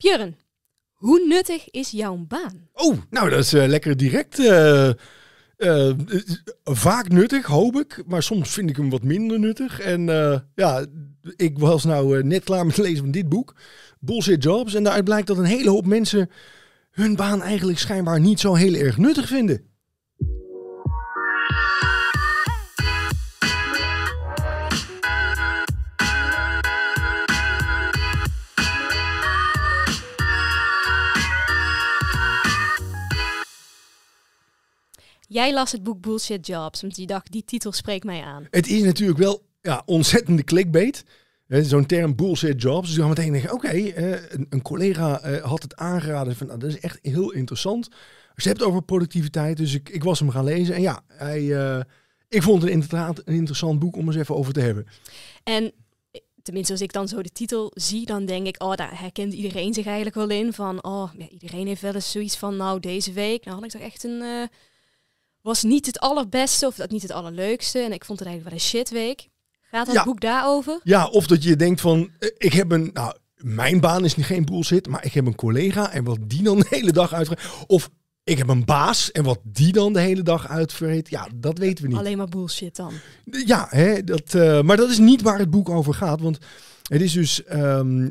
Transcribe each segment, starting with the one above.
Björn, hoe nuttig is jouw baan? Oh, nou dat is eh, lekker direct. eh, eh, vaak nuttig, hoop ik. Maar soms vind ik hem wat minder nuttig. En ja, ik was nou net klaar met het lezen van dit boek. Bullshit Jobs. En daaruit blijkt dat een hele hoop mensen hun baan eigenlijk schijnbaar niet zo heel erg nuttig vinden. Jij las het boek Bullshit Jobs, want je dacht, die titel spreekt mij aan. Het is natuurlijk wel ja, ontzettende clickbait. Zo'n term bullshit jobs. Dus gaat meteen denken, oké, eh, een, een collega eh, had het aangeraden van, nou, dat is echt heel interessant. Het hebt over productiviteit, dus ik, ik was hem gaan lezen. En ja, hij, eh, ik vond het inderdaad een interessant boek om eens even over te hebben. En tenminste, als ik dan zo de titel zie, dan denk ik, oh, daar herkent iedereen zich eigenlijk wel in. Van, oh, ja, iedereen heeft wel eens zoiets van, nou, deze week, nou had ik toch echt een, was niet het allerbeste of dat niet het allerleukste. En ik vond het eigenlijk wel een shitweek. Gaat dat Ja. boek daarover? Ja, of dat je denkt van, eh, ik heb een, nou, mijn baan is niet geen bullshit, maar ik heb een collega en wat die dan de hele dag uitvreet. Of ik heb een baas en wat die dan de hele dag uitvreet. Ja, dat weten we niet. Alleen maar bullshit dan. Ja, hè, dat, eh, maar dat is niet waar het boek over gaat. Want het is dus ehm,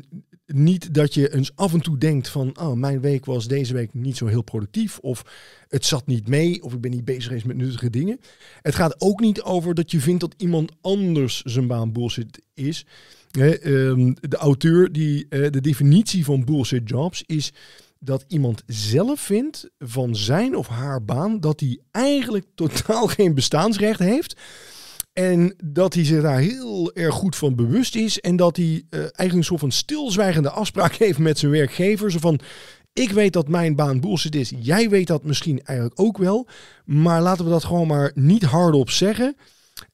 niet dat je eens af en toe denkt van... oh, mijn week was deze week niet zo heel productief. Of het zat niet mee. Of ik ben niet bezig geweest met nuttige dingen. Het gaat ook niet over dat je vindt dat iemand anders zijn baan bullshit is. Ehm, de auteur, die, eh, de definitie van bullshit jobs is dat iemand zelf vindt van zijn of haar baan dat hij eigenlijk totaal geen bestaansrecht heeft. En dat hij zich daar heel erg goed van bewust is. En dat hij eh, eigenlijk een soort van stilzwijgende afspraak heeft met zijn werkgever. Van, ik weet dat mijn baan bullshit is. Jij weet dat misschien eigenlijk ook wel. Maar laten we dat gewoon maar niet hardop zeggen.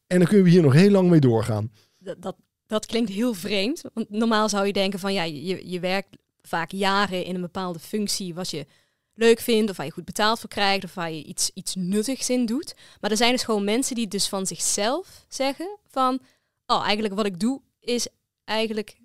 En dan kunnen we hier nog heel lang mee doorgaan. Dat, dat, dat klinkt heel vreemd. Want normaal zou je denken van, ja, je, je werkt vaak jaren in een bepaalde functie wat je leuk vindt, of waar je goed betaald voor krijgt, of waar je iets, iets nuttigs in doet. Maar er zijn dus gewoon mensen die dus van zichzelf zeggen van, oh, eigenlijk wat ik doe is eigenlijk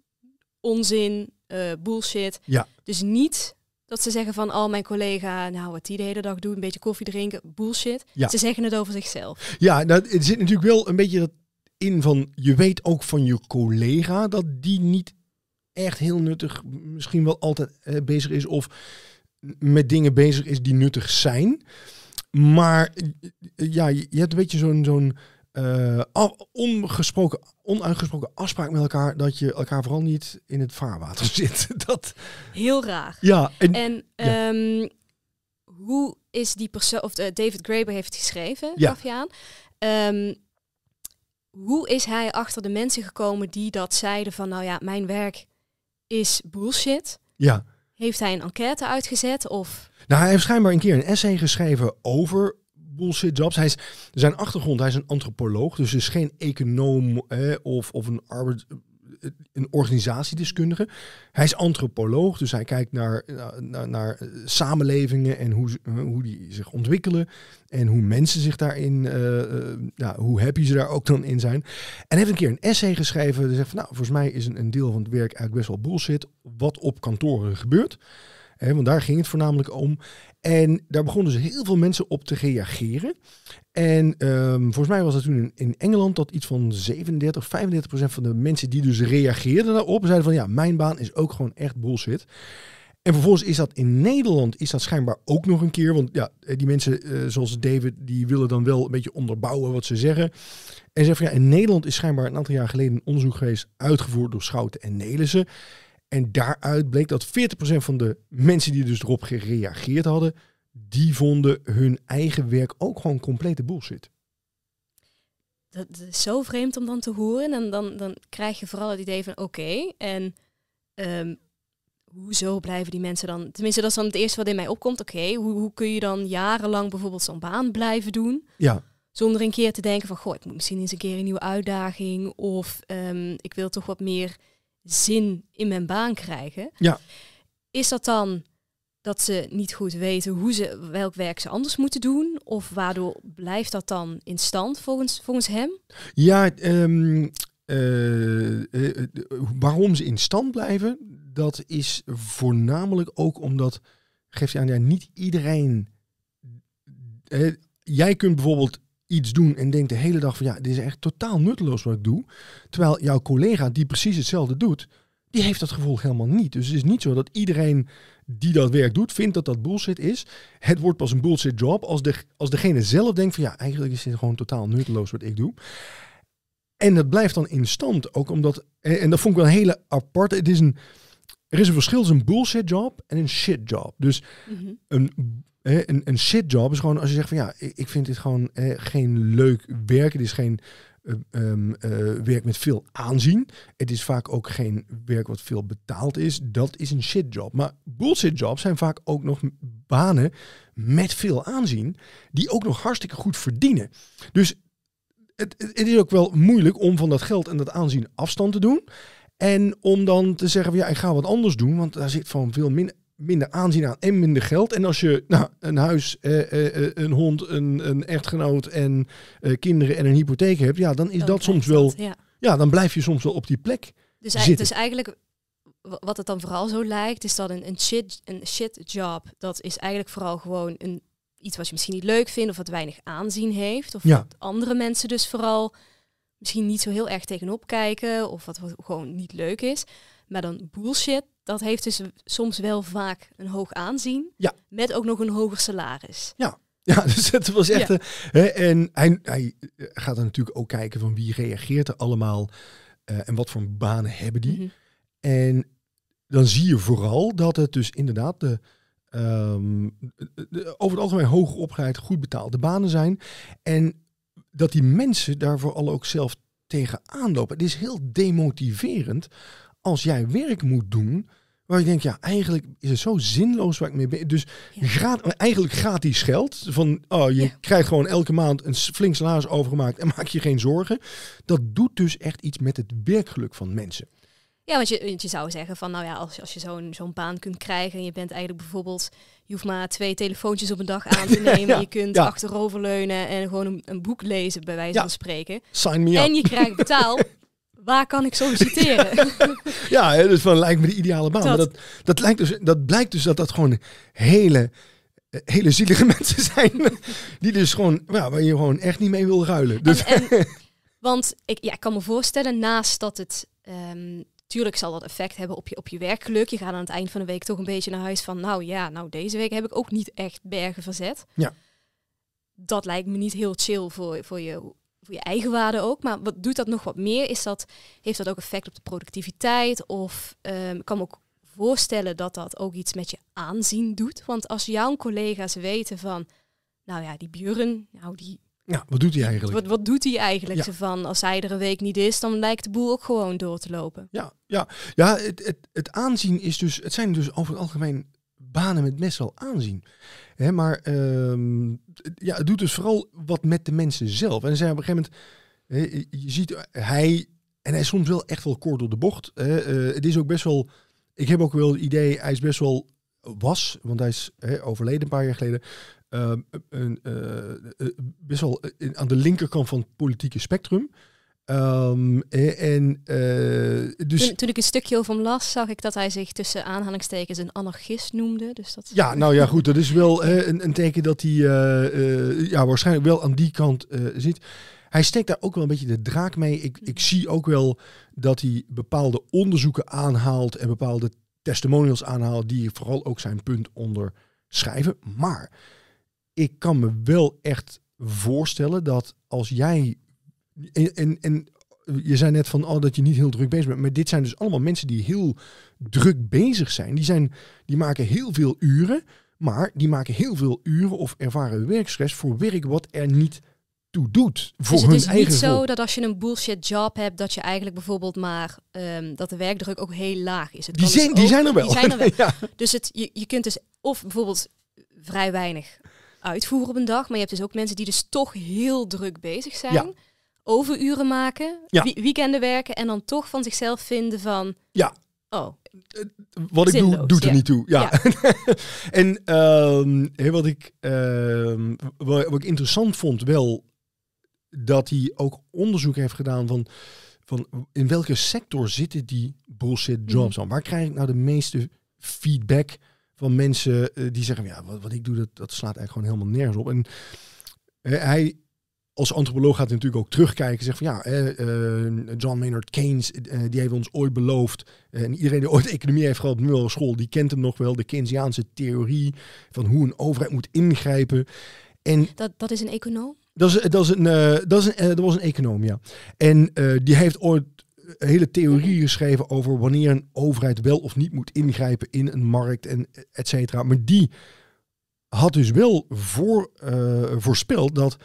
onzin, eh, bullshit. Ja. Dus niet dat ze zeggen van, oh, mijn collega, nou, wat die de hele dag doet, een beetje koffie drinken, bullshit. Ja. Ze zeggen het over zichzelf. Ja, nou, er zit natuurlijk wel een beetje dat in van... Je weet ook van je collega dat die niet echt heel nuttig... misschien wel altijd eh, bezig is of met dingen bezig is die nuttig zijn. Maar ja, je hebt een beetje zo'n zo'n eh, ongesproken, onuitgesproken afspraak met elkaar... dat je elkaar vooral niet in het vaarwater zit. Dat, Heel raar. ja, en, En Ja. ehm, hoe is die persoon, of eh, David Graeber heeft het geschreven, Ja. gaf je aan. Ehm, hoe is hij achter de mensen gekomen die dat zeiden van, nou ja, mijn werk is bullshit? ja. Heeft hij een enquête uitgezet of... Nou, hij heeft schijnbaar een keer een essay geschreven over bullshit jobs. Hij is, zijn achtergrond, hij is een antropoloog, dus is geen econoom of, of een, arbeid, een organisatiedeskundige. Hij is antropoloog, dus hij kijkt naar, naar, eh, samenlevingen en hoe, eh, hoe die zich ontwikkelen. En hoe mensen zich daarin, eh, ja, hoe happy ze daar ook dan in zijn. En heeft een keer een essay geschreven. Hij zegt van, nou, volgens mij is een, een deel van het werk eigenlijk best wel bullshit. Wat op kantoren gebeurt. Want daar ging het voornamelijk om. En daar begonnen dus heel veel mensen op te reageren. En ehm, volgens mij was het toen in, Engeland dat iets van 37, 35 procent van de mensen die dus reageerden daarop, zeiden van ja, mijn baan is ook gewoon echt bullshit. En vervolgens is dat in Nederland is dat schijnbaar ook nog een keer. Want ja, die mensen eh, zoals David, die willen dan wel een beetje onderbouwen wat ze zeggen. En zeggen van ja, in Nederland is schijnbaar een aantal jaar geleden een onderzoek geweest uitgevoerd door Schouten en Nelissen. En daaruit bleek dat 40% van de mensen die dus erop gereageerd hadden, die vonden hun eigen werk ook gewoon complete bullshit. Dat, dat is zo vreemd om dan te horen. En dan, dan krijg je vooral het idee van, oké, en ehm, hoezo blijven die mensen dan... Tenminste, dat is dan het eerste wat in mij opkomt. Oké, hoe, hoe kun je dan jarenlang bijvoorbeeld zo'n baan blijven doen? Ja, Zonder een keer te denken van, goh, ik moet misschien eens een keer een nieuwe uitdaging. Of ehm, ik wil toch wat meer zin in mijn baan krijgen. Ja. Is dat dan dat ze niet goed weten hoe ze, welk werk ze anders moeten doen? Of waardoor blijft dat dan in stand volgens, volgens hem? ja ehm, eh, eh, eh, waarom ze in stand blijven, dat is voornamelijk ook omdat, geeft hij aan, ja, niet iedereen. jij kunt bijvoorbeeld iets doen en denkt de hele dag van ja, dit is echt totaal nutteloos wat ik doe. Terwijl jouw collega die precies hetzelfde doet, die heeft dat gevoel helemaal niet. Dus het is niet zo dat iedereen die dat werk doet, vindt dat dat bullshit is. Het wordt pas een bullshit job als, de, als degene zelf denkt van ja, eigenlijk is dit gewoon totaal nutteloos wat ik doe. En dat blijft dan in stand, ook omdat, en, dat vond ik wel een hele aparte, het is een, er is een verschil tussen een bullshit job en een shit job. Dus Mhm. een, een, een shit job is gewoon als je zegt van ja, ik vind dit gewoon geen leuk werk. Het is geen eh, ehm, eh, werk met veel aanzien. Het is vaak ook geen werk wat veel betaald is. Dat is een shit job. Maar bullshit jobs zijn vaak ook nog banen met veel aanzien, die ook nog hartstikke goed verdienen. Dus het, het is ook wel moeilijk om van dat geld en dat aanzien afstand te doen. En om dan te zeggen, van, ja, ik ga wat anders doen, want daar zit van veel min, minder aanzien aan en minder geld. En als je nou, een huis, eh, eh, eh, een hond, een, een echtgenoot en eh, kinderen en een hypotheek hebt, ja, dan is Dan dat soms wel, dat, ja. ja, dan blijf je soms wel op die plek. Dus, zitten. dus eigenlijk, wa- wat het dan vooral zo lijkt, is dat een, een, shit, een shit job, dat is eigenlijk vooral gewoon een, iets wat je misschien niet leuk vindt of wat weinig aanzien heeft. Of Ja. wat andere mensen dus vooral misschien niet zo heel erg tegenop kijken of wat, wat gewoon niet leuk is. Maar dan bullshit, dat heeft dus soms wel vaak een hoog aanzien. Ja. Met ook nog een hoger salaris. Ja, dus het was echt. Ja. eh, hè, en hij, hij gaat er natuurlijk ook kijken van wie reageert er allemaal eh, en wat voor banen hebben die. Mhm. En dan zie je vooral dat het dus inderdaad de, ehm, de- over het algemeen hoog opgeleid, goed betaalde banen zijn. En dat die mensen daar vooral ook zelf tegen aanlopen. Het is heel demotiverend als jij werk moet doen. Waar je denkt, ja, eigenlijk is het zo zinloos waar ik mee ben. Dus Ja. eigenlijk gratis geld. Van, oh, je Ja. krijgt gewoon elke maand een flink salaris overgemaakt en maak je geen zorgen. Dat doet dus echt iets met het werkgeluk van mensen. Ja, want je, je zou zeggen van, nou ja, als, als je zo'n zo'n baan kunt krijgen en je bent eigenlijk bijvoorbeeld, je hoeft maar twee telefoontjes op een dag aan te nemen, Ja, je kunt ja. achteroverleunen en gewoon een, een boek lezen, bij wijze Ja. van spreken. Sign me up. En je krijgt betaald. Waar kan ik solliciteren? Ja, hè, dus van lijkt me de ideale baan. Dat- Maar dat, dat, lijkt dus, dat blijkt dus dat dat gewoon hele, hele zielige mensen zijn. Die dus gewoon, ja, waar je gewoon echt niet mee wil ruilen. Dus, En, en, want ik, ja, ik kan me voorstellen, naast dat het... ehm tuurlijk zal dat effect hebben op je, op je werkgeluk. Je gaat aan het eind van de week toch een beetje naar huis van... Nou ja, nou deze week heb ik ook niet echt bergen verzet. Ja. Dat lijkt me niet heel chill voor, voor, je, voor je eigen waarde ook. Maar wat doet dat nog wat meer? Is dat, heeft dat ook effect op de productiviteit? Of ehm, ik kan me ook voorstellen dat dat ook iets met je aanzien doet. Want als jouw collega's weten van... Nou ja, die Björn, nou die ja, wat doet hij eigenlijk? wat, wat doet hij eigenlijk? Ja. Van, als hij er een week niet is, dan lijkt de boel ook gewoon door te lopen. Ja, ja, ja het, het, het aanzien is dus, het zijn dus over het algemeen banen met best wel aanzien. Hè, maar ehm, ja, het doet dus vooral wat met de mensen zelf. En dan zijn op een gegeven moment, hè, je- ziet hij, en hij is soms wel echt wel kort door de bocht. Hè, eh, het is ook best wel, ik heb ook wel het idee, hij is best wel, was, want hij is hè, overleden een paar jaar geleden, ehm, een, eh, eh, best wel eh, aan de linkerkant van het politieke spectrum. Ehm, eh, en eh, dus Toen, toen ik een stukje over hem las, zag ik dat hij zich tussen aanhalingstekens een anarchist noemde. Dus dat, ja, nou ja, goed, dat is wel een, een teken dat hij eh, ja, waarschijnlijk wel aan die kant zit. Hij steekt daar ook wel een beetje de draak mee. Ik, ik zie ook wel dat hij bepaalde onderzoeken aanhaalt en bepaalde testimonials aanhaalt die vooral ook zijn punt onderschrijven. Maar ik kan me wel echt voorstellen dat als jij en, en, en je zei net van oh, dat je niet heel druk bezig bent, maar dit zijn dus allemaal mensen die heel druk bezig zijn. Die, zijn, die maken heel veel uren, maar die maken heel veel uren of ervaren werkstress voor werk wat er niet toe doet. Voor dus het hun is eigen niet zo dat als je een bullshit job hebt, dat je eigenlijk bijvoorbeeld maar ehm, dat de werkdruk ook heel laag is. Het Die dus zijn, die ook- zijn er wel. Die zijn er wel. ja. Dus het, je, je kunt dus of bijvoorbeeld vrij weinig uitvoeren op een dag, maar je hebt dus ook mensen die dus toch heel druk bezig zijn. Ja. Overuren maken, Ja. weekenden werken en dan toch van zichzelf vinden van, Ja. oh, wat ik doe, doet er ja. niet toe. Ja. en ehm, wat, ik, ehm, wat, wat ik interessant vond wel, dat hij ook onderzoek heeft gedaan van, van in welke sector zitten die bullshit jobs dan? Waar krijg ik nou de meeste feedback van mensen eh, die zeggen, ja, wat, wat ik doe, dat, dat slaat eigenlijk gewoon helemaal nergens op. En eh, hij als antropoloog gaat hij natuurlijk ook terugkijken. Zegt van ja, eh, John Maynard Keynes, eh, die heeft ons ooit beloofd. en iedereen die ooit economie heeft gehad op de school, die kent hem nog wel. De Keynesiaanse theorie van hoe een overheid moet ingrijpen. En dat, dat is een econoom? Dat, is, dat, is een, uh, dat, is een, dat was een econoom, ja. En die heeft ooit een hele theorie geschreven over wanneer een overheid wel of niet moet ingrijpen in een markt en et cetera. Maar die had dus wel voor, voorspeld dat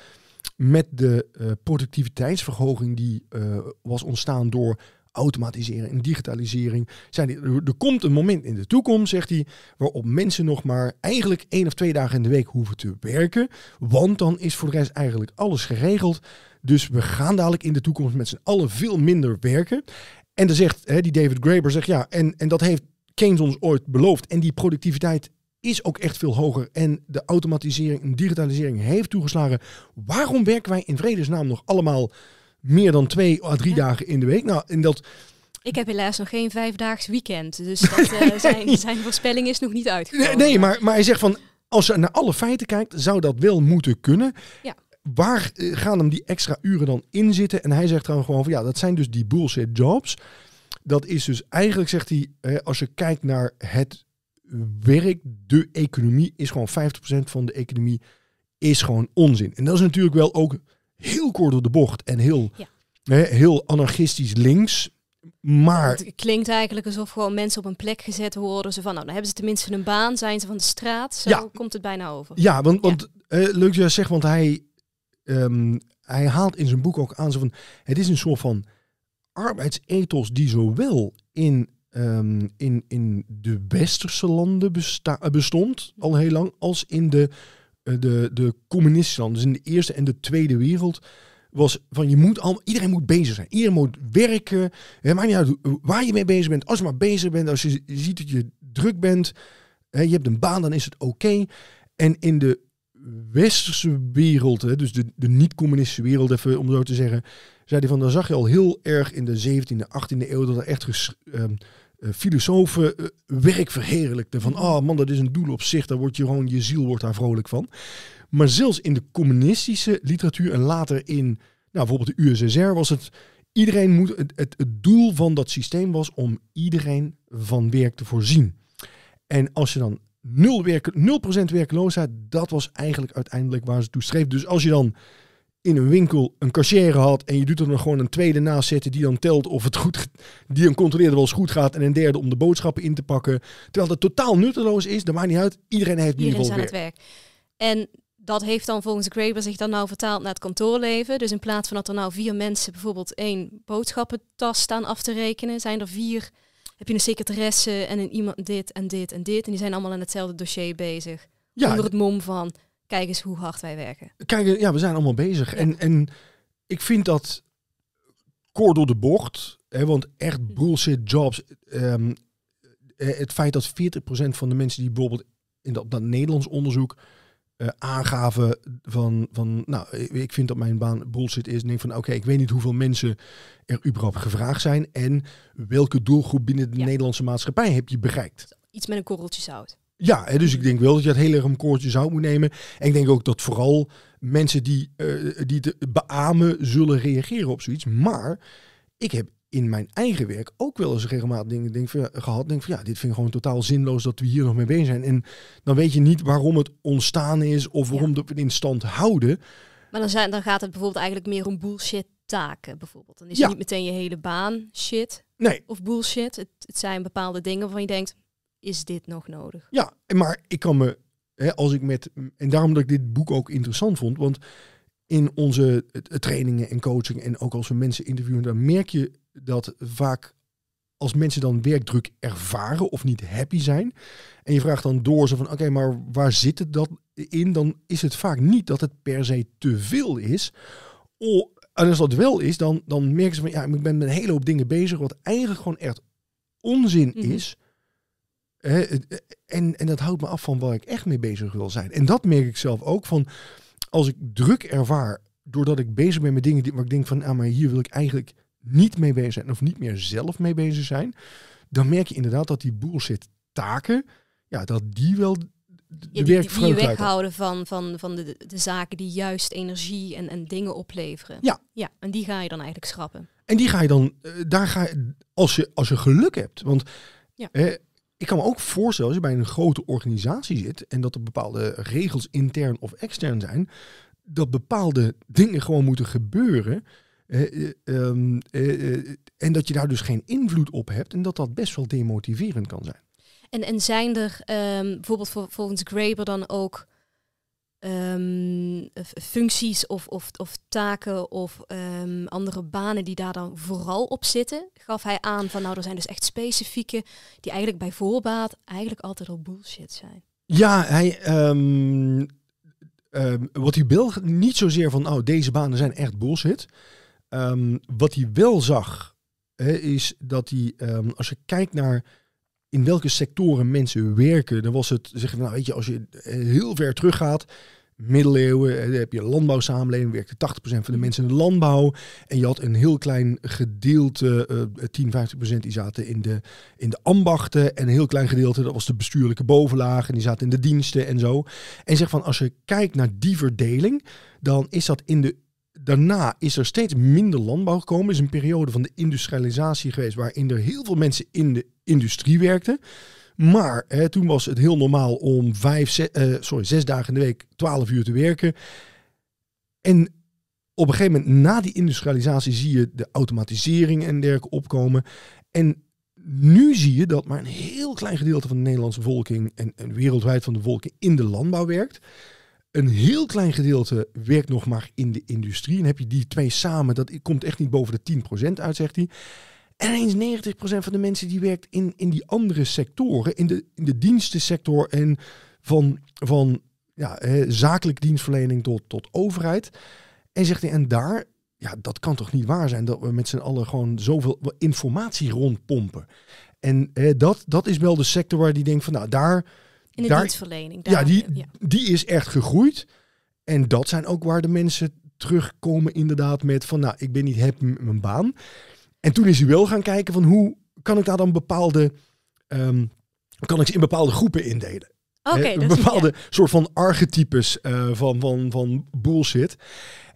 met de uh, productiviteitsverhoging die uh, was ontstaan door automatiseren en digitalisering. Zei hij, er, komt een moment in de toekomst, zegt hij, waarop mensen nog maar eigenlijk één of twee dagen in de week hoeven te werken. Want dan is voor de rest eigenlijk alles geregeld. Dus we gaan dadelijk in de toekomst met z'n allen veel minder werken. En dan zegt hè, die David Graeber, zegt ja, en, en dat heeft Keynes ons ooit beloofd. En die productiviteit is ook echt veel hoger. En de automatisering en digitalisering heeft toegeslagen. Waarom werken wij in vredesnaam nog allemaal meer dan twee à drie dagen in de week? Nou, in dat... Ik heb helaas nog geen vijfdaags weekend. Dus dat, uh, zijn, zijn voorspelling is nog niet uitgekomen. Nee, nee, maar, maar hij zegt van... Als je naar alle feiten kijkt, zou dat wel moeten kunnen. Ja. Waar eh, gaan hem die extra uren dan in zitten? En hij zegt dan gewoon van ja, dat zijn dus die bullshit jobs. Dat is dus eigenlijk, zegt hij, als je kijkt naar het werk, de economie, is gewoon 50% van de economie is gewoon onzin. En dat is natuurlijk wel ook heel kort door de bocht en heel, hè, heel anarchistisch links. Maar... Het klinkt eigenlijk alsof gewoon mensen op een plek gezet worden. Ze van, nou, dan hebben ze tenminste een baan, zijn ze van de straat. Zo ja. komt het bijna over. Ja, want, want ja. Uh, leuk dat je zegt, want hij, um, hij haalt in zijn boek ook aan zo van, het is een soort van arbeidsethos die zowel in um, in, in de westerse landen bestond al heel lang, als in de, uh, de, de communistische landen. Dus in de Eerste en de Tweede Wereld was van je moet al, iedereen moet bezig zijn. Iedereen moet werken. Niet waar je mee bezig bent. Als je maar bezig bent, als je ziet dat je druk bent, hè, je hebt een baan, dan is het oké. En in de westerse wereld, hè, dus de, de niet-communistische wereld, even om zo te zeggen, zei hij van, dan zag je al heel erg in de 17e, 18e eeuw dat er echt ges, um, uh, filosofen uh, werk verheerlijkten. Van, oh man, dat is een doel op zich. Daar wordt je gewoon, je ziel wordt daar vrolijk van. Maar zelfs in de communistische literatuur en later in, nou, bijvoorbeeld de USSR was het, iedereen moet, het, het, doel van dat systeem was om iedereen van werk te voorzien. En als je dan 0%, werk, 0 werkloosheid, dat was eigenlijk uiteindelijk waar ze toe streef. Dus als je dan in een winkel een cashier had en je doet er nog gewoon een tweede naast zetten die dan telt of het goed, die dan controleert of het goed gaat en een derde om de boodschappen in te pakken. Terwijl het totaal nutteloos is, dat maakt niet uit. Iedereen heeft Iedereen is aan het werk. En dat heeft dan volgens Graeber zich dan nou vertaald naar het kantoorleven. Dus in plaats van dat er nou vier mensen bijvoorbeeld één boodschappentas staan af te rekenen, zijn er vier. Heb je een secretaresse en een iemand dit en dit en dit. En die zijn allemaal aan hetzelfde dossier bezig. Ja, onder het mom van kijk eens hoe hard wij werken. Kijk, ja, we zijn allemaal bezig. En, en ik vind dat kort door de bocht, hè, want echt hm. bullshit jobs. Um, het feit dat 40% van de mensen die bijvoorbeeld in dat, dat Nederlands onderzoek uh, aangaven van, van, nou, ik vind dat mijn baan bullshit is. denk van, oké, ik weet niet hoeveel mensen er überhaupt gevraagd zijn en welke doelgroep binnen de Nederlandse maatschappij heb je bereikt. Iets met een korreltje zout. Ja, dus ik denk wel dat je het heel erg een koortje zou moeten nemen. En ik denk ook dat vooral mensen die, uh, die te beamen zullen reageren op zoiets. Maar ik heb in mijn eigen werk ook wel eens regelmatig dingen denk, van, gehad. Denk van ja, dit vind ik gewoon totaal zinloos dat we hier nog mee bezig zijn. En dan weet je niet waarom het ontstaan is of waarom ja. we het in stand houden. Maar dan, zijn, dan gaat het bijvoorbeeld eigenlijk meer om bullshit taken bijvoorbeeld. Dan is ja. niet meteen je hele baan shit nee. of bullshit. Het, het zijn bepaalde dingen waarvan je denkt, is dit nog nodig? Ja, maar ik kan me, hè, als ik met, en daarom dat ik dit boek ook interessant vond, want in onze trainingen en coaching en ook als we mensen interviewen, dan merk je dat vaak als mensen dan werkdruk ervaren of niet happy zijn, en je vraagt dan door ze van oké, maar waar zit het dat in? Dan is het vaak niet dat het per se te veel is. Oh, en als dat wel is, dan, dan merken ze van ja, ik ben met een hele hoop dingen bezig wat eigenlijk gewoon echt onzin mhm. is. En, en dat houdt me af van waar ik echt mee bezig wil zijn. En dat merk ik zelf ook van als ik druk ervaar doordat ik bezig ben met dingen die, waar ik denk van, ah, maar hier wil ik eigenlijk niet mee bezig zijn of niet meer zelf mee bezig zijn, dan merk je inderdaad dat die bullshit taken, ja, dat die wel de Ja, die, werk die, weghouden van, van, van de, de zaken die juist energie en, en dingen opleveren. Ja. ja. En die ga je dan eigenlijk schrappen. En die ga je dan, eh, daar ga je, als je, als je geluk hebt. Want Ja. eh, ik kan me ook voorstellen, als je bij een grote organisatie zit en dat er bepaalde regels intern of extern zijn, dat bepaalde dingen gewoon moeten gebeuren. eh, eh, ehm, eh, en dat je daar dus geen invloed op hebt en dat dat best wel demotiverend kan zijn. En, en zijn er ehm, bijvoorbeeld vol- volgens Graeber dan ook ehm, functies of, of, of taken of ehm, andere banen die daar dan vooral op zitten? Gaf hij aan van nou, er zijn dus echt specifieke die eigenlijk bij voorbaat eigenlijk altijd al bullshit zijn. Ja, hij, ehm, wat hij wel, niet zozeer van, oh, deze banen zijn echt bullshit. Wat hij wel zag, is dat hij, als je kijkt naar in welke sectoren mensen werken, dan was het, we, nou weet je, als je eh, heel ver teruggaat, middeleeuwen, eh, heb je een landbouwsamenleving, werkte 80% van de mensen in de landbouw. En je had een heel klein gedeelte, eh 10, 50% die zaten in de, in de ambachten. En een heel klein gedeelte, dat was de bestuurlijke bovenlaag. En die zaten in de diensten en zo. En zeg van, als je kijkt naar die verdeling, dan is dat in de... Daarna is er steeds minder landbouw gekomen. Is een periode van de industrialisatie geweest waarin er heel veel mensen in de industrie werkten. Maar hè, toen was het heel normaal om vijf, ze- eh, sorry, zes dagen in de week, twaalf uur te werken. En op een gegeven moment na die industrialisatie zie je de automatisering en dergelijke opkomen. En nu zie je dat maar een heel klein gedeelte van de Nederlandse bevolking en, en wereldwijd van de bevolking in de landbouw werkt. Een heel klein gedeelte werkt nog maar in de industrie. En heb je die twee samen, dat komt echt niet boven de 10% uit, zegt hij. En ineens 90% van de mensen die werkt in, in die andere sectoren, in de, in de dienstensector en van, van ja, zakelijke dienstverlening tot, tot overheid. En zegt hij, en daar, ja, dat kan toch niet waar zijn dat we met z'n allen gewoon zoveel informatie rondpompen. En dat, dat is wel de sector waar die denkt van, nou, daar, In de Daar- dienstverlening. ja, daar- die, ja. die is echt gegroeid. En dat zijn ook waar de mensen terugkomen inderdaad met van, nou, ik ben niet happy met mijn baan. En toen is hij wel gaan kijken van, hoe kan ik daar dan bepaalde, ehm, kan ik ze in bepaalde groepen indelen? Een bepaalde ja. soort van archetypes eh, van, van, van bullshit.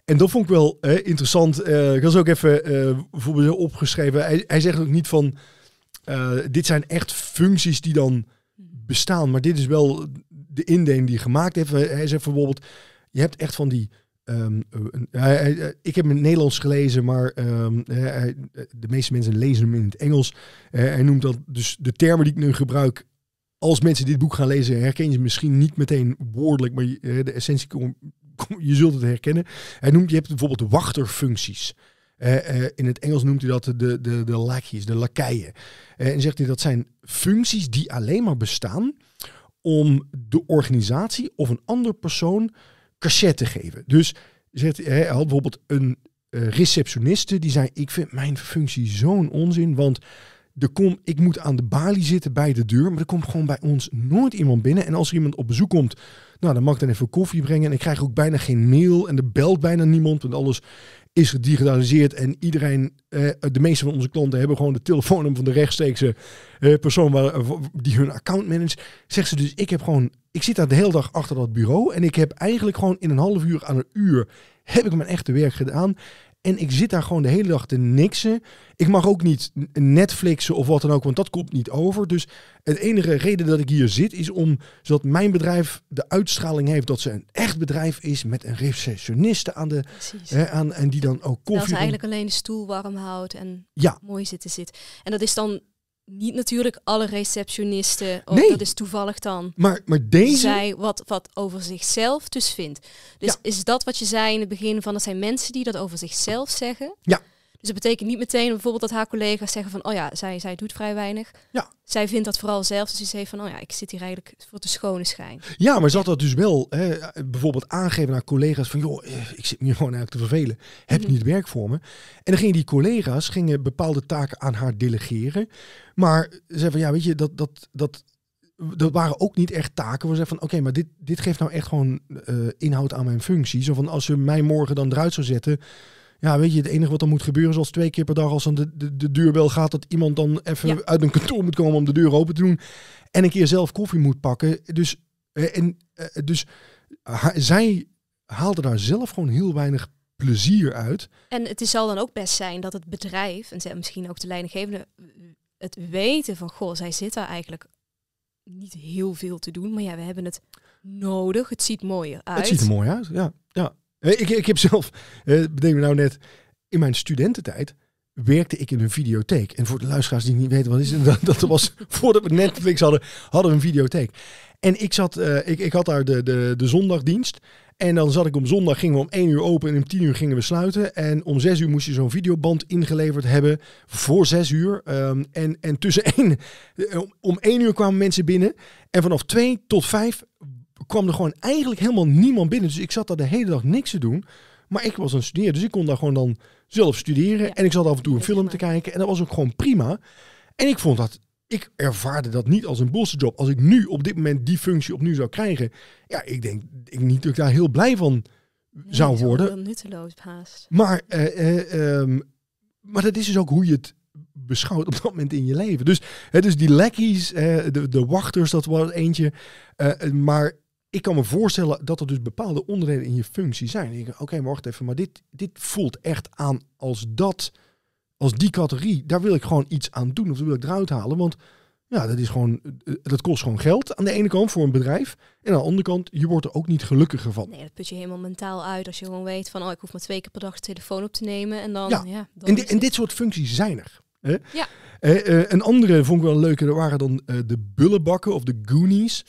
En dat vond ik wel eh, interessant. Eh, ik was ook even eh bijvoorbeeld opgeschreven. Hij, hij zegt ook niet van, dit zijn echt functies die dan bestaan. Maar dit is wel de indeling die gemaakt heeft. Hij zegt bijvoorbeeld, je hebt echt van die... ehm, ik heb hem in het Nederlands gelezen, maar ehm, de meeste mensen lezen hem in het Engels. Hij noemt dat dus de termen die ik nu gebruik. Als mensen dit boek gaan lezen, herken je misschien niet meteen woordelijk, maar je- de essentie, kom- kom- je zult het herkennen. Hij noemt, je hebt bijvoorbeeld wachterfuncties. Eh, eh, in het Engels noemt hij dat de, de, de lackeys, de lakeien. Eh, en zegt hij dat zijn functies die alleen maar bestaan om de organisatie of een ander persoon cachet te geven. Dus zegt hij, had bijvoorbeeld een receptioniste die zei: Ik vind mijn functie zo'n onzin, want er kom, ik moet aan de balie zitten bij de deur, maar er komt gewoon bij ons nooit iemand binnen. En als er iemand op bezoek komt, nou, dan mag ik dan even koffie brengen. En ik krijg ook bijna geen mail en er belt bijna niemand, want alles is gedigitaliseerd. En iedereen, eh, de meeste van onze klanten hebben gewoon de telefoonnummer van de rechtstreekse eh, persoon waar, eh, die hun account managt. Zegt ze dus, ik heb gewoon, ik zit daar de hele dag achter dat bureau en ik heb eigenlijk gewoon in een half uur aan een uur heb ik mijn echte werk gedaan. En ik zit daar gewoon de hele dag te niksen. Ik mag ook niet Netflixen of wat dan ook, want dat komt niet over. Dus het enige reden dat ik hier zit is om zodat mijn bedrijf de uitstraling heeft dat ze een echt bedrijf is met een receptioniste aan de hè, aan en die dan ook Dat koffie. ze van- eigenlijk alleen de stoel warm houdt en Ja. mooi zitten zit. En dat is dan niet natuurlijk alle receptionisten. Of Nee. Dat is toevallig dan. Maar, maar deze. Zij wat, wat over zichzelf dus vindt. Dus Ja. is dat wat je zei in het begin van dat zijn mensen die dat over zichzelf zeggen? Ja. Dus dat betekent niet meteen bijvoorbeeld dat haar collega's zeggen van oh ja, zij, zij doet vrij weinig. Ja. Zij vindt dat vooral zelf. Dus ze heeft van oh ja, ik zit hier eigenlijk voor de schone schijn. Ja, maar ze had dat dus wel hè, bijvoorbeeld aangegeven naar collega's van joh, eh, ik zit me hier gewoon eigenlijk te vervelen. Heb je Mhm. niet werk voor me? En dan gingen die collega's gingen bepaalde taken aan haar delegeren. Maar ze zei van ja, weet je, dat, dat, dat, dat waren ook niet echt taken. We zeiden van oké, maar dit, dit geeft nou echt gewoon eh, inhoud aan mijn functie. Zo van als je mij morgen dan eruit zou zetten. Ja, weet je, het enige wat dan moet gebeuren is als twee keer per dag als dan de, de, de deurbel gaat, dat iemand dan even Ja. uit een kantoor moet komen om de deur open te doen. En een keer zelf koffie moet pakken. Dus, eh, en, eh, dus ha- zij haalde daar zelf gewoon heel weinig plezier uit. En het is- zal dan ook best zijn dat het bedrijf, en misschien ook de leidinggevende, het weten van, goh, zij zit daar eigenlijk niet heel veel te doen. Maar ja, we hebben het nodig. Het ziet mooier uit. Het ziet er mooi uit, ja. ja. Eh, Ik, ik heb zelf, eh bedenk me nou net, in mijn studententijd werkte ik in een videotheek. En voor de luisteraars die niet weten wat is dat, dat was voordat we Netflix hadden, hadden we een videotheek. En ik zat, eh, ik, ik had daar de, de, de zondagdienst. En dan zat ik om zondag, gingen we om 1 uur open en om 10 uur gingen we sluiten. En om 6 uur moest je zo'n videoband ingeleverd hebben voor 6 uur. Ehm, en, en tussen 1, om, om 1 uur kwamen mensen binnen. En vanaf 2 tot 5 kwam er gewoon eigenlijk helemaal niemand binnen. Dus ik zat daar de hele dag niks te doen. Maar ik was aan het studeren, dus ik kon daar gewoon dan zelf studeren. Ja. En ik zat af en toe een film te kijken. En dat was ook gewoon prima. En ik vond dat, ik ervaarde dat niet als een bossenjob. Als ik nu op dit moment die functie opnieuw zou krijgen. Ja, ik denk ik niet dat ik daar heel blij van Nee, zou het is worden. nutteloos haast. Maar, eh, eh, ehm, maar dat is dus ook hoe je het beschouwt op dat moment in je leven. Dus, hè, dus die lackeys, eh, de, de wachters, dat was eentje. Maar ik kan me voorstellen dat er dus bepaalde onderdelen in je functie zijn. Ik oké, maar wacht even, maar dit, dit voelt echt aan als dat, als die categorie. Daar wil ik gewoon iets aan doen of dat wil ik eruit halen. Want ja, dat is gewoon, eh, dat kost gewoon geld aan de ene kant voor een bedrijf. En aan de andere kant, je wordt er ook niet gelukkiger van. Nee, dat put je helemaal mentaal uit als je gewoon weet van, oh, ik hoef maar twee keer per dag de telefoon op te nemen. En dan, Ja, ja, dan En, di- en dit soort functies zijn er. Hè? Ja. Eh, eh, een andere vond ik wel een leuke, dat waren dan eh, de bullenbakken of de goonies.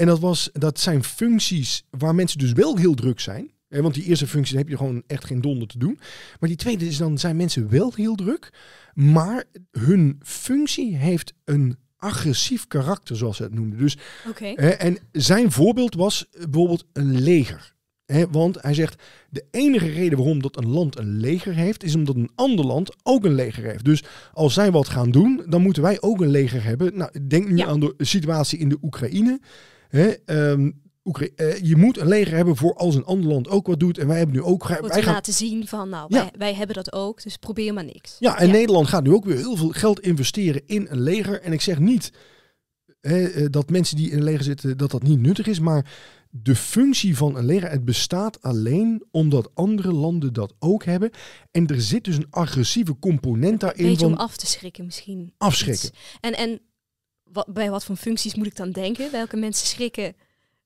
En dat, was, dat zijn functies waar mensen dus wel heel druk zijn. Want die eerste functie heb je gewoon echt geen donder te doen. Maar die tweede is dan zijn mensen wel heel druk. Maar hun functie heeft een agressief karakter, zoals ze het noemden. Dus en zijn voorbeeld was bijvoorbeeld een leger. Hè, want hij zegt, de enige reden waarom dat een land een leger heeft, is omdat een ander land ook een leger heeft. Dus als zij wat gaan doen, dan moeten wij ook een leger hebben. Nou, denk nu Ja. aan de situatie in de Oekraïne. Hè, ehm, eh, je moet een leger hebben voor als een ander land ook wat doet. En wij hebben nu ook... Wij gaan, laten zien van, nou, Ja. wij, wij hebben dat ook, dus probeer maar niks. ja, en Nederland gaat nu ook weer heel veel geld investeren in een leger. En ik zeg niet hè, eh, dat mensen die in een leger zitten, dat dat niet nuttig is. Maar de functie van een leger, het bestaat alleen omdat andere landen dat ook hebben. En er zit dus een agressieve component daarin Beetje om af te schrikken misschien. afschrikken. Iets. En, en wat, bij wat voor functies moet ik dan denken? Welke mensen schrikken?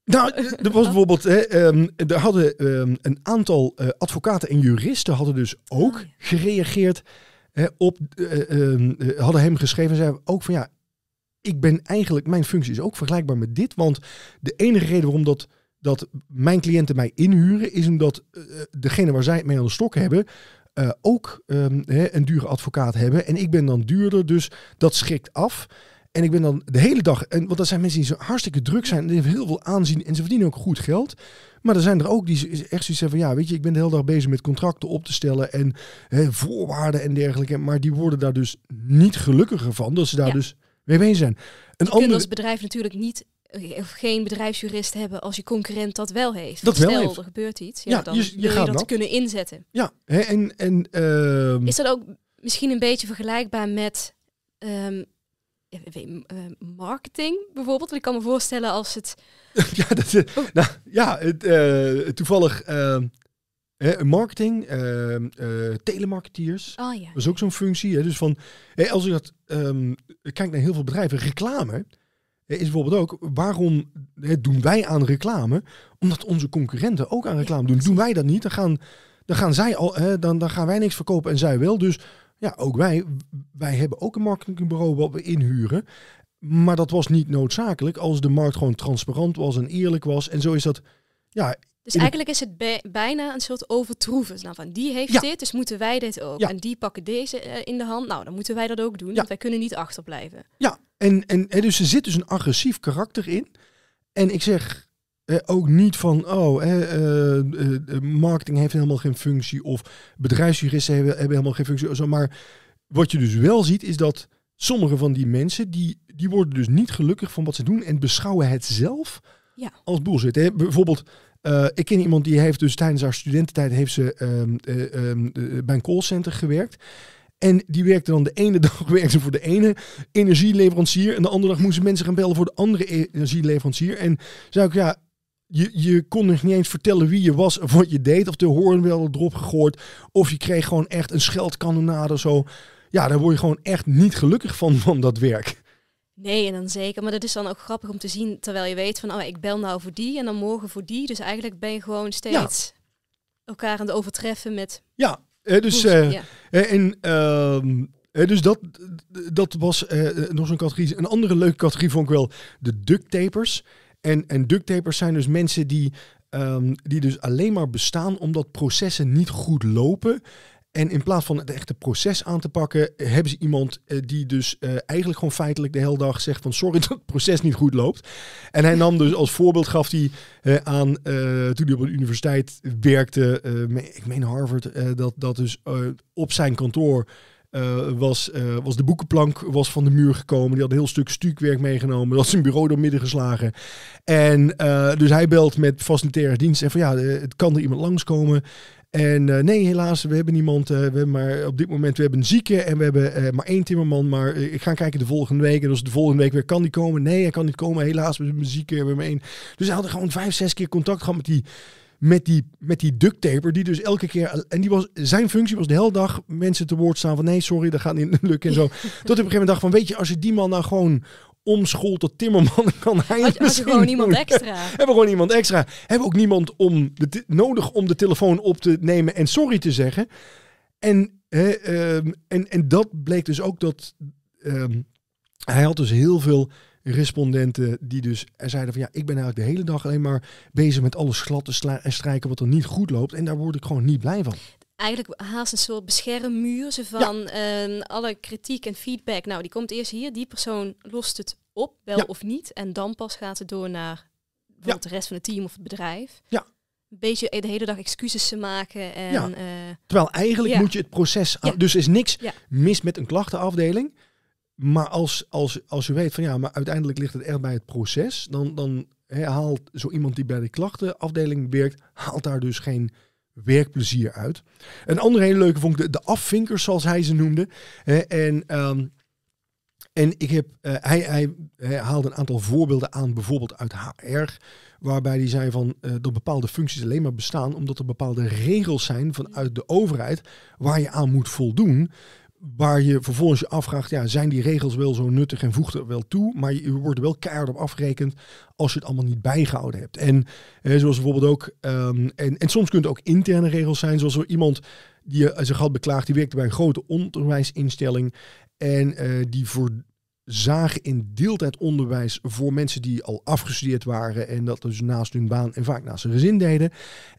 Nou, er was bijvoorbeeld, hè, ehm, er hadden ehm, een aantal eh, advocaten en juristen hadden dus ook Oh, ja. gereageerd hè, op, eh, ehm, eh, hadden hem geschreven en zeiden ook van ja, ik ben eigenlijk, mijn functie is ook vergelijkbaar met dit, want de enige reden waarom dat, dat mijn cliënten mij inhuren is omdat degene waar zij het mee aan de stok hebben, ook hè, een dure advocaat hebben en ik ben dan duurder, dus dat schrikt af. En ik ben dan de hele dag, en, want dat zijn mensen die zo hartstikke druk zijn, die hebben heel veel aanzien en ze verdienen ook goed geld. Maar er zijn er ook die echt zoiets hebben van, ja, weet je, ik ben de hele dag bezig met contracten op te stellen en hè, voorwaarden en dergelijke. Maar die worden daar dus niet gelukkiger van, dat ze daar Ja. dus mee bezig zijn. Een Je andere, als bedrijf natuurlijk niet eh, of geen bedrijfsjurist hebben als je concurrent dat wel heeft. Dat wel Stel, heeft. er gebeurt iets. Ja, Ja, dan je- je wil je gaat dat kunnen inzetten. ja, hè, en, en ehm, Is dat ook misschien een beetje vergelijkbaar met ehm, eh, marketing bijvoorbeeld? Want ik kan me voorstellen als het... ja, dat, eh, Oh. nou, ja het, eh, toevallig ehm, marketing, ehm, eh, telemarketeers. Oh ja. Dat is ook zo'n functie. Hè? Dus van, als je dat ehm kijkt naar heel veel bedrijven, reclame is bijvoorbeeld ook, waarom hè, doen wij aan reclame? Omdat onze concurrenten ook aan reclame doen. Doen wij dat niet, dan gaan, dan gaan zij al, hè, dan, dan gaan wij niks verkopen en zij wel. Dus ja, ook wij, wij hebben ook een marketingbureau wat we inhuren. Maar dat was niet noodzakelijk als de markt gewoon transparant was en eerlijk was. En zo is dat, ja, Dus eigenlijk is het bij- bijna een soort overtroeven. Nou, van die heeft Ja. dit, dus moeten wij dit ook. Ja. En die pakken deze eh, in de hand. Nou, dan moeten wij dat ook doen. Ja. Want wij kunnen niet achterblijven. Ja, en, en, en dus er zit dus een agressief karakter in. En ik zeg eh, ook niet van, oh, eh, eh, eh, marketing heeft helemaal geen functie of bedrijfsjuristen hebben, hebben helemaal geen functie. maar wat je dus wel ziet is dat sommige van die mensen, die, die worden dus niet gelukkig van wat ze doen en beschouwen het zelf Ja. als bullshit. Hè? Bijvoorbeeld ik ken iemand die heeft dus tijdens haar studententijd heeft ze ehm, eh, ehm, eh, bij een callcenter gewerkt. En die werkte dan de ene dag werkte ze voor de ene energieleverancier. En de andere dag moesten mensen gaan bellen voor de andere e- energieleverancier. En zei ik, ja, je, je kon nog niet eens vertellen wie je was of wat je deed. Of de hoorn wel erop gegooid. Of je kreeg gewoon echt een scheldkanonade of zo. Ja, daar word je gewoon echt niet gelukkig van, van dat werk. Nee, en dan zeker. Maar dat is dan ook grappig om te zien, terwijl je weet van, oh, ik bel nou voor die en dan morgen voor die. Dus eigenlijk ben je gewoon steeds elkaar aan het overtreffen met... Ja, dus, eh, ja. en, ehm, eh, dus dat, dat was eh, nog zo'n categorie. Een andere leuke categorie vond ik wel de duct tapers. En, en duct tapers zijn dus mensen die, ehm, die dus alleen maar bestaan omdat processen niet goed lopen. En in plaats van het echte proces aan te pakken, hebben ze iemand eh, die dus eh, eigenlijk gewoon feitelijk de hele dag zegt van sorry dat het proces niet goed loopt. En hij nam dus als voorbeeld gaf hij eh, aan toen hij op een universiteit werkte, ik meen Harvard, dat, dat dus op zijn kantoor eh, was, eh, was de boekenplank was van de muur gekomen. Die had een heel stuk stukwerk meegenomen. Dat had zijn bureau door midden geslagen. En eh, dus hij belt met facilitaire dienst en van ja, het kan er iemand langskomen. En nee, helaas, we hebben niemand. we maar op dit moment we hebben een zieke en we hebben maar één timmerman. Maar ik ga kijken de volgende week. En als de volgende week weer kan die komen. Nee, hij kan niet komen. Helaas, we hebben een zieke. We hebben maar één. Dus hij had gewoon vijf, zes keer contact gehad met die, met die, met die duct taper. Die dus elke keer. En die was, zijn functie was de hele dag mensen te woord staan van nee, sorry, dat gaat niet lukken en zo. Tot op een gegeven moment dacht van weet je, als je die man nou gewoon omschoolt tot timmerman, kan hij Had, had je gewoon iemand doen. extra. Hebben we gewoon iemand extra. Hebben ook niemand om de nodig om de telefoon op te nemen en sorry te zeggen. En, hè, ehm, en, en dat bleek dus ook dat ehm, hij had dus heel veel respondenten die dus er zeiden van ja, ik ben eigenlijk de hele dag alleen maar bezig met alles glad te en strijken wat er niet goed loopt. En daar word ik gewoon niet blij van. Eigenlijk haast een soort beschermmuur. Ze van eh, alle kritiek en feedback. Nou, die komt eerst hier. Die persoon lost het op, wel Ja. of niet. En dan pas gaat het door naar bijvoorbeeld de rest van het team of het bedrijf. Ja. Een beetje de hele dag excuses te maken. En, Ja. eh, Terwijl eigenlijk moet je het proces aan. Dus er is niks mis met een klachtenafdeling. Maar als, als, als je weet van ja, maar uiteindelijk ligt het echt bij het proces. Dan, dan haalt zo iemand die bij de klachtenafdeling werkt, haalt daar dus geen werkplezier uit. Een andere hele leuke vond ik de, de afvinkers, zoals hij ze noemde. En, ehm, en ik heb, eh, hij, hij, haalde een aantal voorbeelden aan, bijvoorbeeld uit HR. Waarbij hij zei van eh, dat bepaalde functies alleen maar bestaan omdat er bepaalde regels zijn vanuit de overheid waar je aan moet voldoen. Waar je vervolgens je afvraagt, ja, zijn die regels wel zo nuttig en voegt er wel toe? Maar je, wordt er wel keihard op afgerekend als je het allemaal niet bijgehouden hebt. En eh, zoals bijvoorbeeld ook, ehm, en, en soms kunnen het ook interne regels zijn, zoals er iemand die eh, zich had beklaagd, die werkte bij een grote onderwijsinstelling en eh, die voor zagen in deeltijd onderwijs voor mensen die al afgestudeerd waren en dat dus naast hun baan en vaak naast hun gezin deden.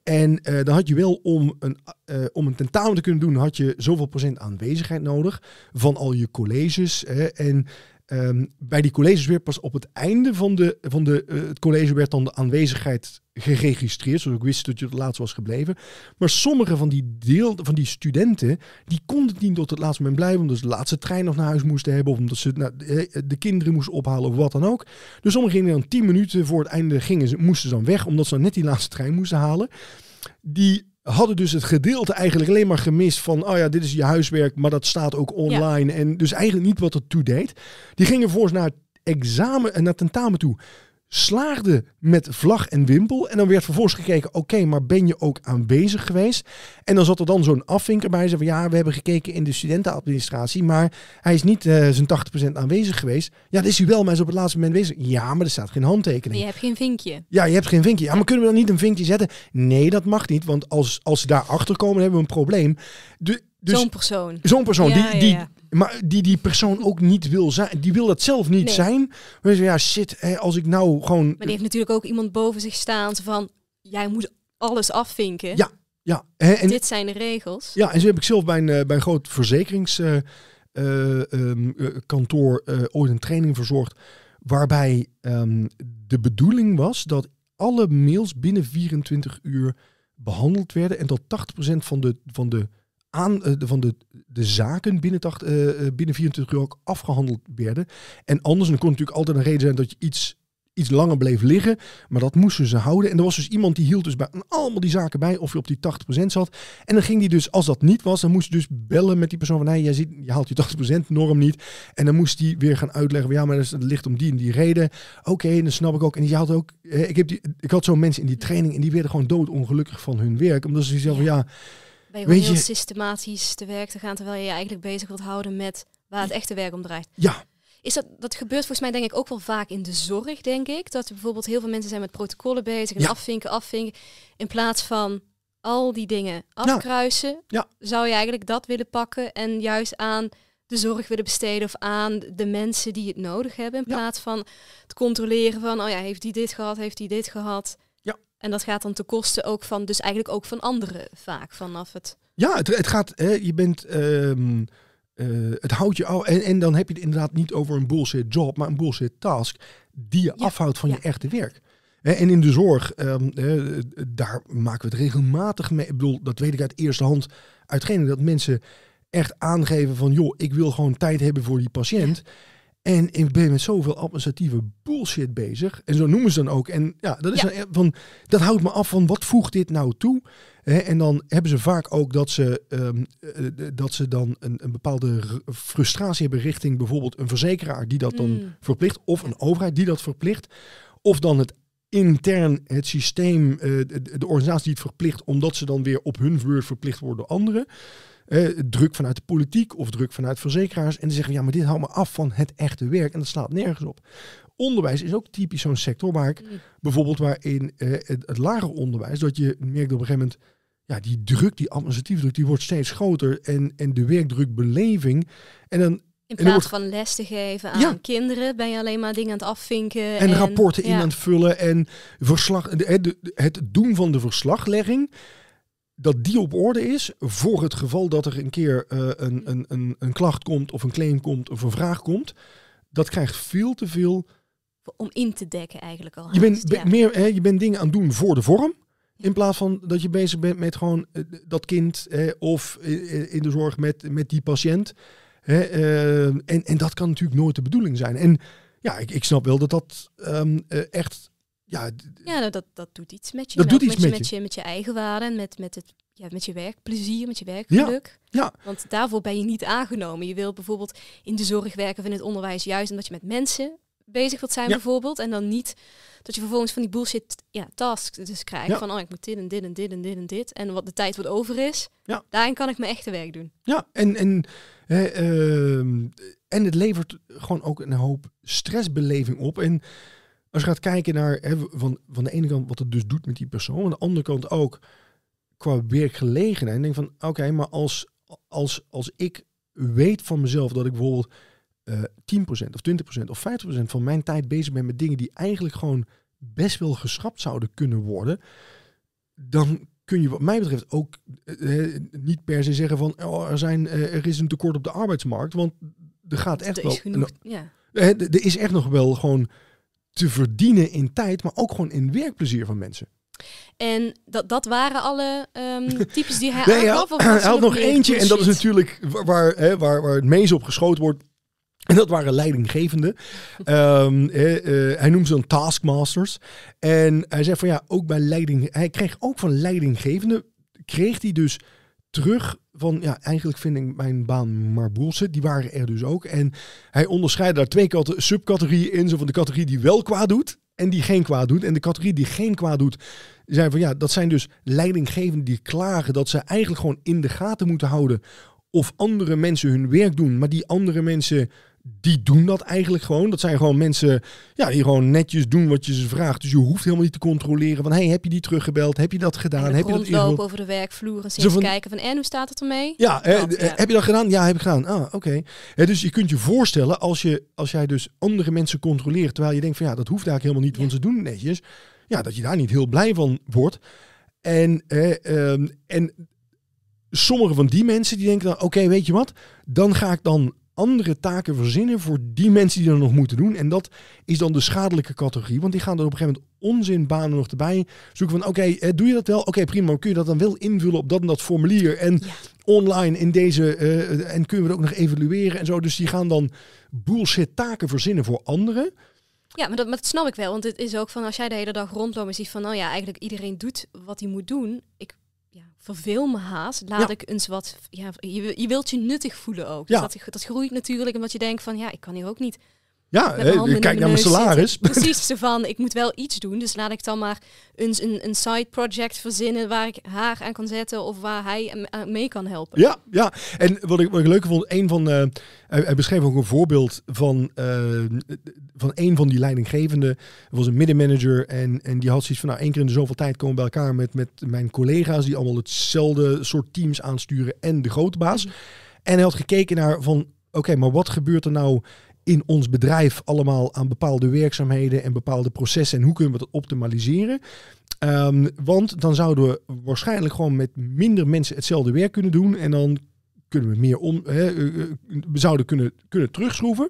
En eh, dan had je wel om een, eh, om een tentamen te kunnen doen, had je zoveel procent aanwezigheid nodig van al je colleges. Hè, en ehm, bij die colleges werd pas op het einde van, de, van de, eh, het college werd dan de aanwezigheid geregistreerd, zodat ik wist dat je het laatst was gebleven. Maar sommige van die, deel, van die studenten, die konden niet tot het laatste moment blijven, omdat ze de laatste trein nog naar huis moesten hebben, of omdat ze nou, de, de kinderen moesten ophalen of wat dan ook. Dus sommigen gingen dan tien minuten voor het einde gingen ze, moesten ze dan weg, omdat ze dan net die laatste trein moesten halen. Die hadden dus het gedeelte eigenlijk alleen maar gemist van, oh ja, dit is je huiswerk, maar dat staat ook online. En dus eigenlijk niet wat het toe deed. Die gingen volgens naar het examen en naar tentamen toe slaagde met vlag en wimpel. En dan werd vervolgens gekeken, oké, maar ben je ook aanwezig geweest? En dan zat er dan zo'n afvinker bij. Ze van, ja, we hebben gekeken in de studentenadministratie, maar hij is niet eh, zijn 80% aanwezig geweest. Ja, dat is hij wel, maar hij is op het laatste moment bezig. Ja, maar er staat geen handtekening. je hebt geen vinkje. Ja, je hebt geen vinkje. Ja, maar kunnen we dan niet een vinkje zetten? Nee, dat mag niet, want als, als ze daar achter komen, hebben we een probleem. De, dus Zo'n persoon. zo'n persoon Ja, die, die, ja. maar die die persoon ook niet wil zijn, die wil dat zelf niet Nee. zijn. Dan zeggen ze, ja, shit, hè, als ik nou gewoon Maar die heeft natuurlijk ook iemand boven zich staan. zo van, jij moet alles afvinken. Ja, Ja, hè, en, Dit zijn de regels. ja, en zo heb ik zelf bij een, eh, bij een groot verzekeringskantoor eh, ooit een training verzorgd. Waarbij ehm, de bedoeling was dat alle mails binnen 24 uur behandeld werden. En dat 80% van de, van de, aan, eh, van de, de zaken binnen, tacht- eh, eh, binnen 24 uur ook afgehandeld werden. En anders, er kon natuurlijk altijd een reden zijn dat je iets iets langer bleef liggen. Maar dat moesten ze houden. En er was dus iemand die hield dus bij allemaal die zaken bij of je op die 80% zat. En dan ging die dus, als dat niet was, dan moest je dus bellen met die persoon van, nee, jij ziet, je haalt je 80% norm niet. En dan moest die weer gaan uitleggen, van, ja, maar dat ligt om die en die reden. Oké, dat snap ik ook. En die had ook, ik, heb die, ik had zo mensen in die training en die werden gewoon doodongelukkig van hun werk. Omdat ze zelf van, ja... je weet heel systematisch te werk te gaan, terwijl je je eigenlijk bezig wilt houden met waar het echte werk om draait. Ja, is dat, dat gebeurt volgens mij denk ik ook wel vaak in de zorg, denk ik. Dat er bijvoorbeeld heel veel mensen zijn met protocollen bezig en afvinken, afvinken. In plaats van al die dingen afkruisen, ja. zou je eigenlijk dat willen pakken en juist aan de zorg willen besteden of aan de mensen die het nodig hebben. In plaats van het controleren van, oh ja, heeft die dit gehad, heeft die dit gehad. Ja. En dat gaat dan ten koste ook van, dus eigenlijk ook van anderen vaak vanaf het. Ja, het, het gaat, hè, je bent. Ehm, eh, het houdt je. En, en dan heb je het inderdaad niet over een bullshit job, maar een bullshit task die je afhoudt van je echte werk. En in de zorg, ehm, daar maken we het regelmatig mee. Ik bedoel, dat weet ik uit eerste hand uitgene dat mensen echt aangeven van, joh, ik wil gewoon tijd hebben voor die patiënt. En ik ben met zoveel administratieve bullshit bezig. En zo noemen ze dan ook. En ja, dat, is van, dat houdt me af van wat voegt dit nou toe? en dan hebben ze vaak ook dat ze, ehm, eh, dat ze dan een, een, bepaalde frustratie hebben richting bijvoorbeeld een verzekeraar die dat dan mm. verplicht. Of een overheid die dat verplicht. Of dan het intern het systeem, uh, de, de, organisatie die het verplicht, omdat ze dan weer op hun beurt verplicht worden door anderen. Uh, druk vanuit de politiek of druk vanuit verzekeraars. En die zeggen, ja, maar dit houdt me af van het echte werk. En dat slaat nergens op. Onderwijs is ook typisch zo'n sector waar ik mm. bijvoorbeeld waarin uh, het, het lager onderwijs, dat je merkt op een gegeven moment, ja, die druk, die administratieve druk, die wordt steeds groter. En, en de werkdrukbeleving. En dan in plaats van les te geven aan kinderen, ben je alleen maar dingen aan het afvinken. En, rapporten in aan het vullen. En verslag, het doen van de verslaglegging dat die op orde is voor het geval dat er een keer uh, een, een, een, een klacht komt of een claim komt of een vraag komt. Dat krijgt veel te veel. Om in te dekken eigenlijk al. Je bent, meer, hè, je bent dingen aan het doen voor de vorm. In plaats van dat je bezig bent met gewoon uh, dat kind uh, of in de zorg met, met die patiënt. en, en dat kan natuurlijk nooit de bedoeling zijn. En ja, ik, ik snap wel dat dat um, echt ja, ja dat, dat doet iets met je. Dat doet iets met, je, met je. Met je eigen waarde en met, met, het, ja, met je werkplezier, met je werkgeluk. Ja, ja. Want daarvoor ben je niet aangenomen. Je wilt bijvoorbeeld in de zorg werken of in het onderwijs juist omdat je met mensen bezig wilt zijn bijvoorbeeld. En dan niet dat je vervolgens van die bullshit ja, tasks dus krijgt. Van oh, ik moet dit en dit en dit en dit en dit. En wat de tijd wat over is, ja. daarin kan ik mijn echte werk doen. Ja, en, en, uh, en het levert gewoon ook een hoop stressbeleving op. En als je gaat kijken naar hè, van, van de ene kant wat het dus doet met die persoon, aan de andere kant ook qua werkgelegenheid. denk van oké, maar als, als, als ik weet van mezelf dat ik bijvoorbeeld uh, eh, 10% of 20% of 50% van mijn tijd bezig ben met dingen die eigenlijk gewoon best wel geschrapt zouden kunnen worden, dan kun je wat mij betreft ook uh, niet per se zeggen van oh, er, zijn, er is een tekort op de arbeidsmarkt, want er gaat echt wel. Genoeg, ja. er is echt nog wel gewoon te verdienen in tijd, maar ook gewoon in werkplezier van mensen. En dat, dat waren alle um, types die hij nee, aangaf? Hij, had nog eentje en dat is natuurlijk waar, hè, waar, waar het meest op geschoten wordt. En dat waren leidinggevenden. um, hij noemde ze dan taskmasters. En hij zei van ja, ook bij leiding. Hij kreeg ook van leidinggevenden. Kreeg hij dus terug van, ja, eigenlijk vind ik mijn baan maar bullshit. Die waren er dus ook. En hij onderscheidt daar twee subcategorieën in. Zo van de categorie die wel kwaad doet en die geen kwaad doet. En de categorie die geen kwaad doet, zijn van ja, dat zijn dus leidinggevenden die klagen dat ze eigenlijk gewoon in de gaten moeten houden of andere mensen hun werk doen, maar die andere mensen die doen dat eigenlijk gewoon. Dat zijn gewoon mensen ja, die gewoon netjes doen wat je ze vraagt. Dus je hoeft helemaal niet te controleren van... hey, heb je die teruggebeld? Heb je dat gedaan? heb je dat over de werkvloer en kijken van... en hoe staat het ermee? Ja, heb je dat gedaan? Ja, heb ik gedaan. Ah, oké. dus je kunt je voorstellen als, je, als jij dus andere mensen controleert... terwijl je denkt van ja, dat hoeft eigenlijk helemaal niet, want ze doen netjes. Ja, dat je daar niet heel blij van wordt. En, eh, en sommige van die mensen die denken dan... oké, weet je wat? Dan ga ik dan andere taken verzinnen voor die mensen die er nog moeten doen. En dat is dan de schadelijke categorie. Want die gaan dan op een gegeven moment onzinbanen nog erbij zoeken van oké, eh, doe je dat wel? Oké, prima. kun je dat dan wel invullen op dat en dat formulier en online in deze uh, en kunnen we het ook nog evalueren en zo. Dus die gaan dan bullshit taken verzinnen voor anderen. Ja, maar dat, maar dat snap ik wel. Want het is ook van als jij de hele dag rondloopt en ziet van, nou ja, eigenlijk iedereen doet wat hij moet doen. Ik verveel me haast. Laat Ja. ik eens wat. Ja, je, je wilt je nuttig voelen ook. Ja. Dus dat, dat groeit natuurlijk omdat je denkt van, ja, ik kan hier ook niet Ja, hè, kijk naar mijn zitten. salaris. Precies, zo van, ik moet wel iets doen. Dus laat ik dan maar eens een, een side project verzinnen waar ik haar aan kan zetten of waar hij aan mee kan helpen. Ja, ja. En wat ik, wat ik leuk vond, een van, eh, hij, beschreef ook een voorbeeld van, eh, van een van die leidinggevenden. Was een middenmanager en, en die had zoiets van, nou, één keer in de zoveel tijd komen we bij elkaar met, met mijn collega's die allemaal hetzelfde soort teams aansturen en de grote baas. En hij had gekeken naar van, oké, maar wat gebeurt er nou in ons bedrijf allemaal aan bepaalde werkzaamheden en bepaalde processen en hoe kunnen we dat optimaliseren? Ehm, want dan zouden we waarschijnlijk gewoon met minder mensen hetzelfde werk kunnen doen. En dan kunnen we meer om. Eh, eh, we zouden kunnen, kunnen terugschroeven.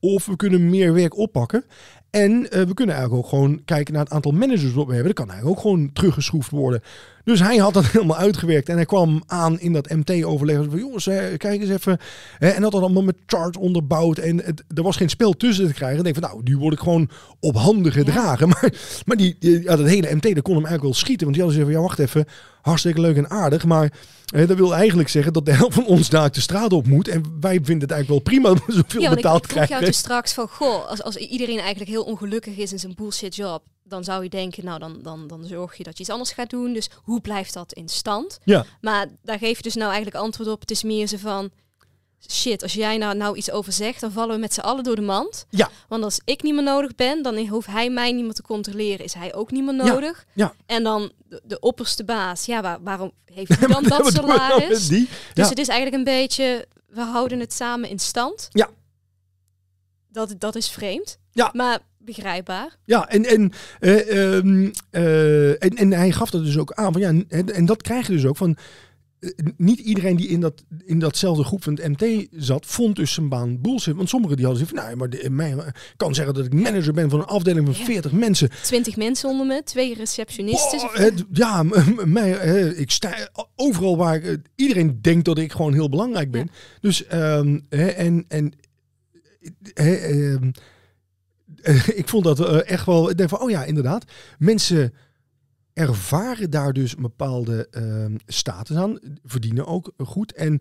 Of we kunnen meer werk oppakken. En eh, we kunnen eigenlijk ook gewoon kijken naar het aantal managers wat we hebben. Dat kan eigenlijk ook gewoon teruggeschroefd worden. Dus hij had dat helemaal uitgewerkt. En hij kwam aan in dat MT-overleg. Van jongens, kijk eens even. Hè, en had dat allemaal met charts onderbouwd. En het, er was geen spel tussen te krijgen. En ik denk van, nou, nu word ik gewoon op handen gedragen. Maar, maar die, die, ja, dat hele MT, dat kon hem eigenlijk wel schieten. Want die hadden zeggen van, ja, wacht even. Hartstikke leuk en aardig. Maar eh, dat wil eigenlijk zeggen dat de helft van ons daar de straat op moet. En wij vinden het eigenlijk wel prima dat we zoveel Ja, want ik, betaald ik vroeg jou krijgen. dus straks van, goh, als, als iedereen eigenlijk heel ongelukkig is in zijn bullshit job, dan zou je denken, nou dan, dan, dan zorg je dat je iets anders gaat doen. Dus hoe blijft dat in stand? Ja. Maar daar geef je dus nou eigenlijk antwoord op. Het is meer zo van, shit, als jij nou, nou iets over zegt, dan vallen we met z'n allen door de mand. Ja. Want als ik niet meer nodig ben, dan hoeft hij mij niet meer te controleren. Is hij ook niet meer nodig? ja. En dan de, de opperste baas, ja, waar, waarom heeft hij dan dat salaris? Die? Dus het is eigenlijk een beetje, we houden het samen in stand. Ja. Dat, dat is vreemd. Ja. Maar begrijpbaar. Ja, en, en, eh, ehm, eh, en, en hij gaf dat dus ook aan. Van, ja, en, en dat krijg je dus ook van. eh, Niet iedereen die in, dat, in datzelfde groep van het MT zat, vond dus zijn baan bullshit. Want sommigen die hadden zoiets van, nou, maar de, mij kan zeggen dat ik manager ben van een afdeling van Ja. 40 mensen. Twintig mensen onder me, twee receptionisten. Oh, het- ja, mij, ik sta overal waar ik, iedereen denkt dat ik gewoon heel belangrijk ben. Dus ehm, en en ehm, eh, ik vond dat eh, echt wel. Ik denk van, oh ja, inderdaad, mensen ervaren daar dus een bepaalde ehm, status aan, verdienen ook goed en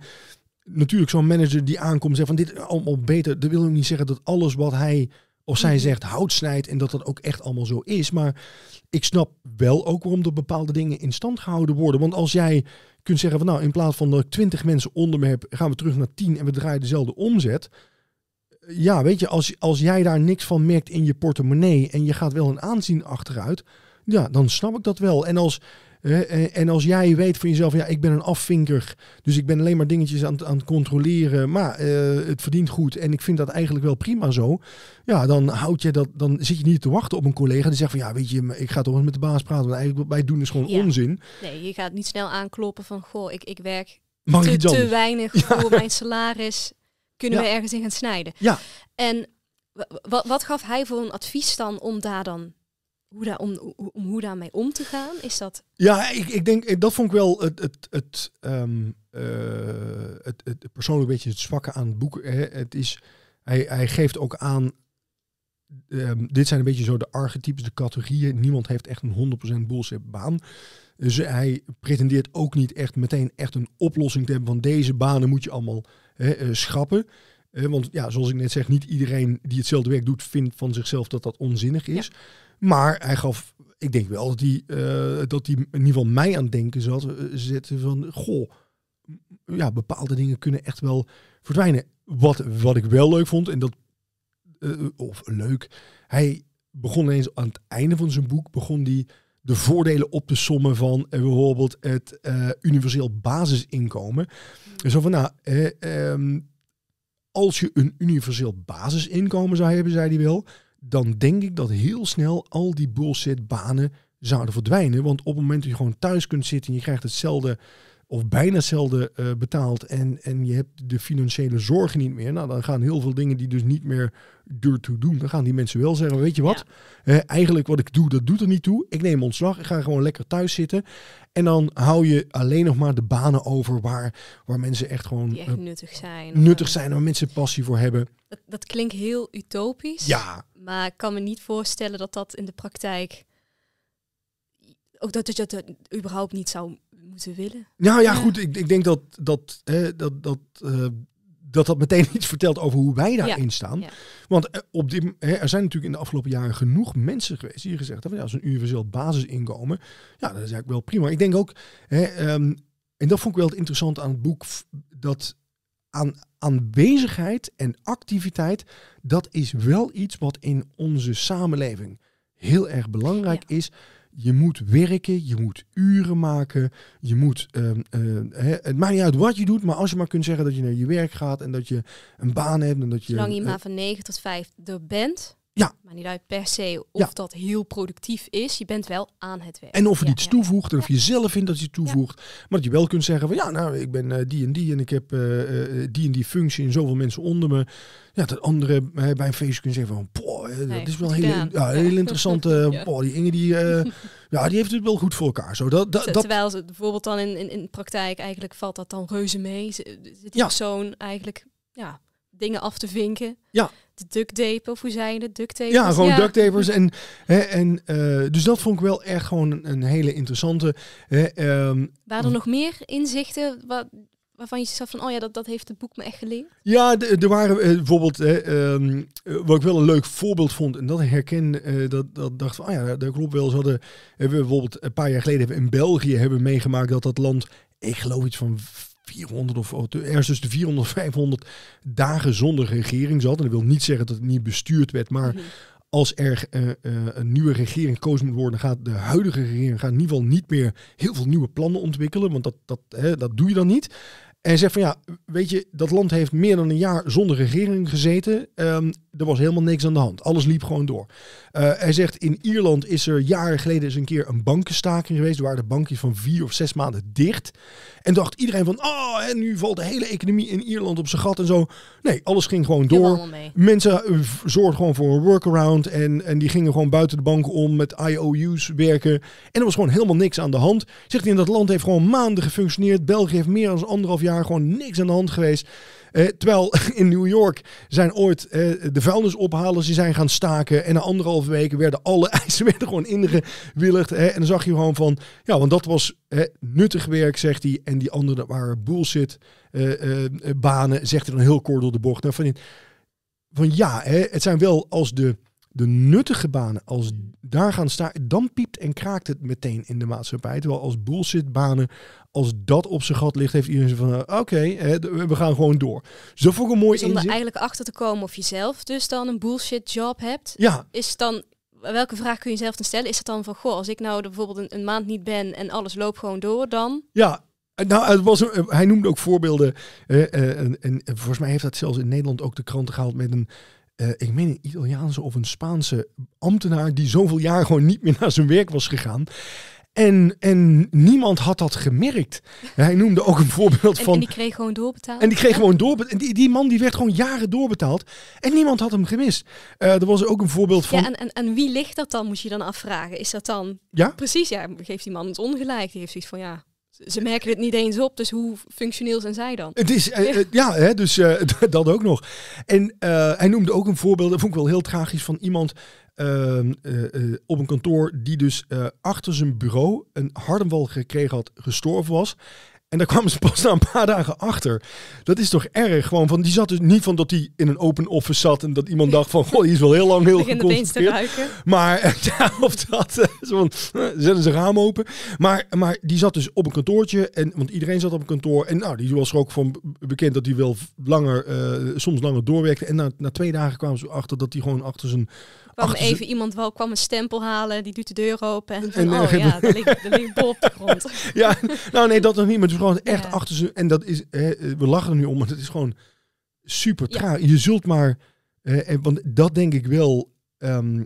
natuurlijk zo'n manager die aankomt en zegt van dit is allemaal beter. Dat wil ook niet zeggen dat alles wat hij of zij Mhm. zegt hout snijdt en dat dat ook echt allemaal zo is. Maar ik snap wel ook waarom er bepaalde dingen in stand gehouden worden. Want als jij kunt zeggen van nou in plaats van dat ik 20 mensen onder me heb, gaan we terug naar 10 en we draaien dezelfde omzet. Ja, weet je, als, als jij daar niks van merkt in je portemonnee en je gaat wel een aanzien achteruit, ja, dan snap ik dat wel. En als, eh, en als jij weet van jezelf, ja, ik ben een afvinker, dus ik ben alleen maar dingetjes aan, het- aan het controleren, maar eh, het verdient goed en ik vind dat eigenlijk wel prima zo. Ja, dan houd je dat, dan zit je niet te wachten op een collega die zegt van ja, weet je, ik ga toch eens met de baas praten, want eigenlijk wat wij doen is gewoon Ja. onzin. Nee, je gaat niet snel aankloppen van, goh, ik, ik werk Mag te, te weinig voor mijn salaris. Kunnen Ja. we ergens in gaan snijden? Ja. En wat, wat gaf hij voor een advies dan om daar dan, hoe daar, om, om, hoe daarmee om te gaan? Is dat, Ja, ik, ik denk, eh, dat vond ik wel het, het, het, ehm, eh, het, het persoonlijk beetje het zwakke aan het boek. Hè. Het is, hij, hij geeft ook aan, ehm, dit zijn een beetje zo de archetypes, de categorieën. Niemand heeft echt een 100% bullshit baan. Dus hij pretendeert ook niet echt meteen echt een oplossing te hebben van deze banen moet je allemaal schrappen. Eh, want ja, zoals ik net zeg, niet iedereen die hetzelfde werk doet, vindt van zichzelf dat dat onzinnig is. Maar hij gaf, ik denk wel dat hij, eh, dat hij in ieder geval mij aan het denken zat, eh, zette van, goh, ja, bepaalde dingen kunnen echt wel verdwijnen. Wat, wat ik wel leuk vond, en dat, eh, of leuk, hij begon ineens aan het einde van zijn boek, begon hij de voordelen op te sommen van eh, bijvoorbeeld het eh, universeel basisinkomen. En zo van, nou, eh, ehm, als je een universeel basisinkomen zou hebben, zei hij wel, dan denk ik dat heel snel al die bullshit banen zouden verdwijnen. Want op het moment dat je gewoon thuis kunt zitten en je krijgt hetzelfde of bijna hetzelfde eh, betaald en, en je hebt de financiële zorgen niet meer, nou dan gaan heel veel dingen die dus niet meer duur toe doen. Dan gaan die mensen wel zeggen, weet je wat, Eh, eigenlijk wat ik doe, dat doet er niet toe. Ik neem ontslag, ik ga gewoon lekker thuis zitten. En dan hou je alleen nog maar de banen over waar, waar mensen echt gewoon die echt eh, nuttig zijn? Nuttig zijn, waar mensen passie voor hebben. Dat, dat klinkt heel utopisch. Ja, Maar ik kan me niet voorstellen dat dat in de praktijk... Ook dat je dat überhaupt niet zou moeten willen. Nou ja, Ja. goed. Ik, ik denk dat dat, hè, dat, dat, eh, dat dat meteen iets vertelt over hoe wij daarin staan. ja. Want eh, op dit, hè, er zijn natuurlijk in de afgelopen jaren genoeg mensen geweest die gezegd hebben, ja, zo'n universeel basisinkomen, ja, dat is eigenlijk wel prima. Ik denk ook, hè, ehm, en dat vond ik wel het interessant aan het boek, dat aan aanwezigheid en activiteit, dat is wel iets wat in onze samenleving heel erg belangrijk is. Je moet werken, je moet uren maken, je moet, ehm, eh, hè, het maakt niet uit wat je doet, maar als je maar kunt zeggen dat je naar je werk gaat en dat je een baan hebt en dat je... Zolang je eh, maar van 9 tot 5 er bent. Ja. Maar niet uit per se of Ja. dat heel productief is. Je bent wel aan het werk. En of het Ja, iets toevoegt, en of je zelf vindt dat je toevoegt. Maar dat je wel kunt zeggen van ja, nou, ik ben eh, die en die en ik heb eh, eh, die en die functie en zoveel mensen onder me. Ja, dat andere bij een feestje kunnen zeggen van, eh, dat Nee, is wel gedaan. ja, interessante, Ja. poh, die Inge die, ja, die heeft het wel goed voor elkaar. Zo, dat, dat, Ter- dat, Terwijl ze bijvoorbeeld dan in, in, in praktijk eigenlijk valt dat dan reuze mee. Zit die Ja. persoon eigenlijk ja, dingen af te vinken. Ja. De duct tape, of hoe zei je het? Duct tape. ja, gewoon duct tapers. En, hè, en, eh, dus dat vond ik wel echt gewoon een, een hele interessante. Hè, ehm, Waren er nog meer inzichten wat, waarvan je zegt van, oh ja, dat, dat heeft het boek me echt geleerd? Ja, er waren eh, bijvoorbeeld, hè, ehm, eh, wat ik wel een leuk voorbeeld vond, en dat herken, eh, dat, dat dacht van, ah ja, dat klopt wel. Ze hadden, hebben we bijvoorbeeld een paar jaar geleden hebben in België hebben meegemaakt dat dat land, ik geloof iets van 400 of ergens tussen de 400 500 dagen zonder regering zat. En dat wil niet zeggen dat het niet bestuurd werd, maar Mhm. als er eh, eh, een nieuwe regering gekozen moet worden, gaat de huidige regering gaat in ieder geval niet meer heel veel nieuwe plannen ontwikkelen, want dat, dat, hè, dat doe je dan niet. En zegt van ja, weet je, dat land heeft meer dan een jaar zonder regering gezeten. Ehm, er was helemaal niks aan de hand. Alles liep gewoon door. Eh, hij zegt in Ierland is er jaren geleden eens een keer een bankenstaking geweest. Waren de bankjes van vier of zes maanden dicht. En dacht iedereen van, oh, en nu valt de hele economie in Ierland op zijn gat en zo. Nee, alles ging gewoon door. Mensen eh, zorgden gewoon voor een workaround en, en die gingen gewoon buiten de bank om met IOU's werken. En er was gewoon helemaal niks aan de hand. Zegt hij, in dat land heeft gewoon maanden gefunctioneerd. België heeft meer dan anderhalf jaar gewoon niks aan de hand geweest. Eh, terwijl in New York zijn ooit eh, de vuilnisophalers die zijn gaan staken. En na anderhalve weken werden alle eisen werden gewoon ingewilligd. Hè. En dan zag je gewoon van, ja, want dat was hè, nuttig werk, zegt hij. En die andere dat waren bullshit eh, banen, zegt hij dan heel kort door de bocht. Nou, van, van ja, hè, het zijn wel als de, de nuttige banen, als daar gaan staan, dan piept en kraakt het meteen in de maatschappij. Terwijl als bullshit banen, als dat op zijn gat ligt, heeft iedereen van, eh, oké, we gaan gewoon door. Zo vond ik een mooi Dus om er eigenlijk achter te komen of je zelf dus dan een bullshit job hebt, Ja, is dan, welke vraag kun je zelf dan stellen? Is het dan van, goh, als ik nou er bijvoorbeeld een, een maand niet ben en alles loopt gewoon door, dan? Ja, nou, het was, een- hij noemde ook voorbeelden. eh, eh, en, en volgens mij heeft dat zelfs in Nederland ook de kranten gehaald met een, eh, ik meen een Italiaanse of een Spaanse ambtenaar die zoveel jaar gewoon niet meer naar zijn werk was gegaan. En, en niemand had dat gemerkt. Hij noemde ook een voorbeeld En, van. en die kreeg gewoon doorbetaald? En die kreeg gewoon doorbetaald. En die, die man die werd gewoon jaren doorbetaald. En niemand had hem gemist. Eh, er was ook een voorbeeld van. Ja, en, en, en wie ligt dat dan, moet je dan afvragen? Is dat dan... Ja? Precies, ja, geeft die man het ongelijk. Die heeft zoiets van, ja, ze merken het niet eens op, dus hoe functioneel zijn zij dan? Het is, eh, eh, ja, hè, dus dat ook nog. En hij noemde ook een voorbeeld, dat vond ik wel heel tragisch, van iemand op een kantoor die dus eh, achter zijn bureau een hardenwal gekregen had, gestorven was. En daar kwamen ze pas na een paar dagen achter. Dat is toch erg? Gewoon van, die zat dus niet van dat hij in een open office zat en dat iemand dacht van, goh, die is wel heel lang heel geconcentreerd. Maar ja, of dat, eh, zo van, eh, zetten ze raam open. Maar, maar die zat dus op een kantoortje. En, want iedereen zat op een kantoor. En nou, die was er ook van bekend dat hij wel langer, eh, soms langer doorwerkte. En na, na twee dagen kwamen ze achter dat hij gewoon achter zijn... kwam even zijn- iemand wel kwam een stempel halen, die doet de deur open en van, En, oh ja, daar ligt, daar ligt Bob op de grond. Ja, nou nee, dat nog niet. Maar gewoon echt Ja. achter zijn... En dat is, eh, we lachen er nu om, maar het is gewoon super Ja. traag. Je zult maar... eh, en, want dat denk ik wel... ehm,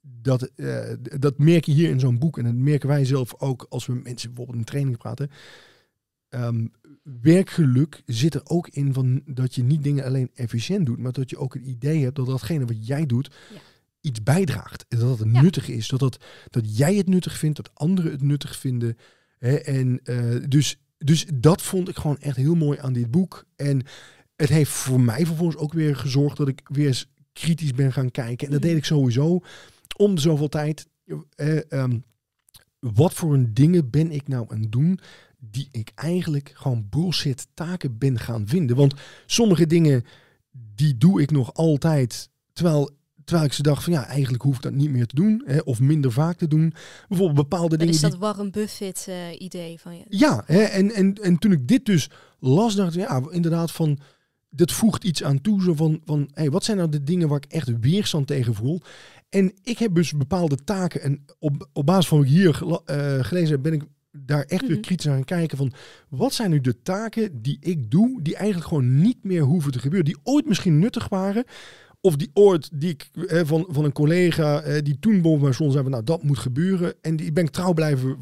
dat, eh, dat merk je hier in zo'n boek. En dat merken wij zelf ook als we met mensen bijvoorbeeld in training praten. Ehm, werkgeluk zit er ook in van dat je niet dingen alleen efficiënt doet, maar dat je ook het idee hebt dat datgene wat jij doet Ja. iets bijdraagt. En dat het Ja. nuttig is. Dat, dat, dat jij het nuttig vindt, dat anderen het nuttig vinden. Hè? En dus, dus dat vond ik gewoon echt heel mooi aan dit boek. En het heeft voor mij vervolgens ook weer gezorgd dat ik weer eens kritisch ben gaan kijken. En dat deed ik sowieso om de zoveel tijd. Eh, ehm, wat voor een dingen ben ik nou aan het doen die ik eigenlijk gewoon bullshit taken ben gaan vinden? Want sommige dingen die doe ik nog altijd, terwijl, terwijl ik ze dacht van ja, eigenlijk hoef ik dat niet meer te doen hè, of minder vaak te doen. Bijvoorbeeld bepaalde Dat dingen is die dat Warren Buffett eh, idee van je. ja, hè, en, en, en toen ik dit dus las, dacht ik, ja, inderdaad van, dat voegt iets aan toe. Zo van, van hey, wat zijn nou de dingen waar ik echt weerstand tegen voel? En ik heb dus bepaalde taken. En op, op basis van wat ik hier eh, gelezen heb, ben ik daar echt weer Mhm. kritisch aan kijken van, wat zijn nu de taken die ik doe, die eigenlijk gewoon niet meer hoeven te gebeuren, die ooit misschien nuttig waren, of die ooit die ik eh, van, van een collega die toen boven mij stond, zei van, nou dat moet gebeuren. En die ben ik trouw blijven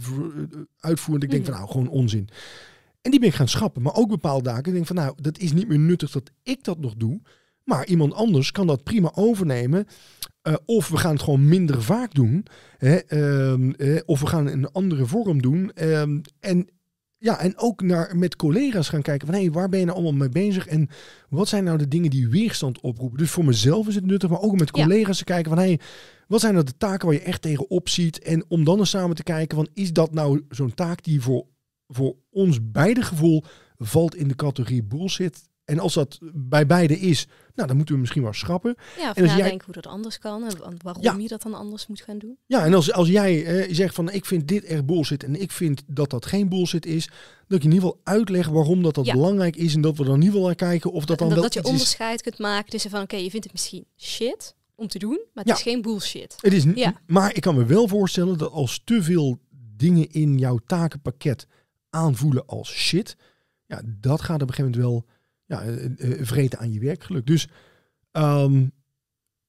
uitvoeren. Ik denk van, Mhm. nou, gewoon onzin. En die ben ik gaan schrappen. Maar ook bepaalde daken. Ik denk van, nou, dat is niet meer nuttig dat ik dat nog doe. Maar iemand anders kan dat prima overnemen. Eh, of we gaan het gewoon minder vaak doen. Hè, ehm, eh, of we gaan een andere vorm doen. Ehm, en, ja, en ook naar, met collega's gaan kijken van... hé, waar ben je nou allemaal mee bezig? En wat zijn nou de dingen die weerstand oproepen? Dus voor mezelf is het nuttig, maar ook met Ja. collega's te kijken van... hé, wat zijn nou de taken waar je echt tegenop ziet? En om dan eens samen te kijken van... is dat nou zo'n taak die voor, voor ons beide gevoel valt in de categorie bullshit... En als dat bij beide is, nou, dan moeten we misschien wel schrappen. Ja, of En als jij- nadenken hoe dat anders kan en wa- waarom Ja. je dat dan anders moet gaan doen. Ja, en als, als jij eh, zegt van ik vind dit echt bullshit en ik vind dat dat geen bullshit is, dat ik in ieder geval uitleg waarom dat, dat Ja. belangrijk is en dat we dan in ieder geval naar kijken of dat dan dat, wel dat je is. onderscheid kunt maken tussen van oké, je vindt het misschien shit om te doen, maar het Ja. is geen bullshit. Het is, n- Ja. Maar ik kan me wel voorstellen dat als te veel dingen in jouw takenpakket aanvoelen als shit, ja, dat gaat op een gegeven moment wel ja, eh, eh, vreten aan je werkgeluk. Dus ehm,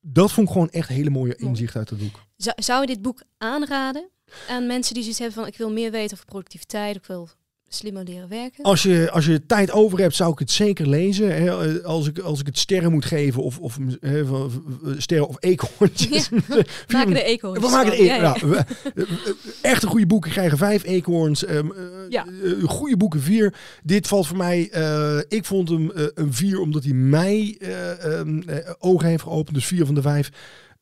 dat vond ik gewoon echt hele mooie Mooi. inzicht uit het boek. Zou, zou je dit boek aanraden aan mensen die zoiets hebben van ik wil meer weten over productiviteit, ik wil slimmer leren werken? Als je, als je tijd over hebt, zou ik het zeker lezen. Hè, Eh, als, ik, als ik het sterren moet geven, of, of hè, van- van- sterren of eekhoorntjes. Maken de eekhoorns We maken de Ja, e- ja. ja, we- eh, eh, Echte goede boeken krijgen vijf eekhoorns. eh, Ja. eh, goede boeken vier. Dit valt voor mij. eh, ik vond hem eh, een vier omdat hij mij eh, ehm, eh, ogen heeft geopend. Dus vier van de vijf.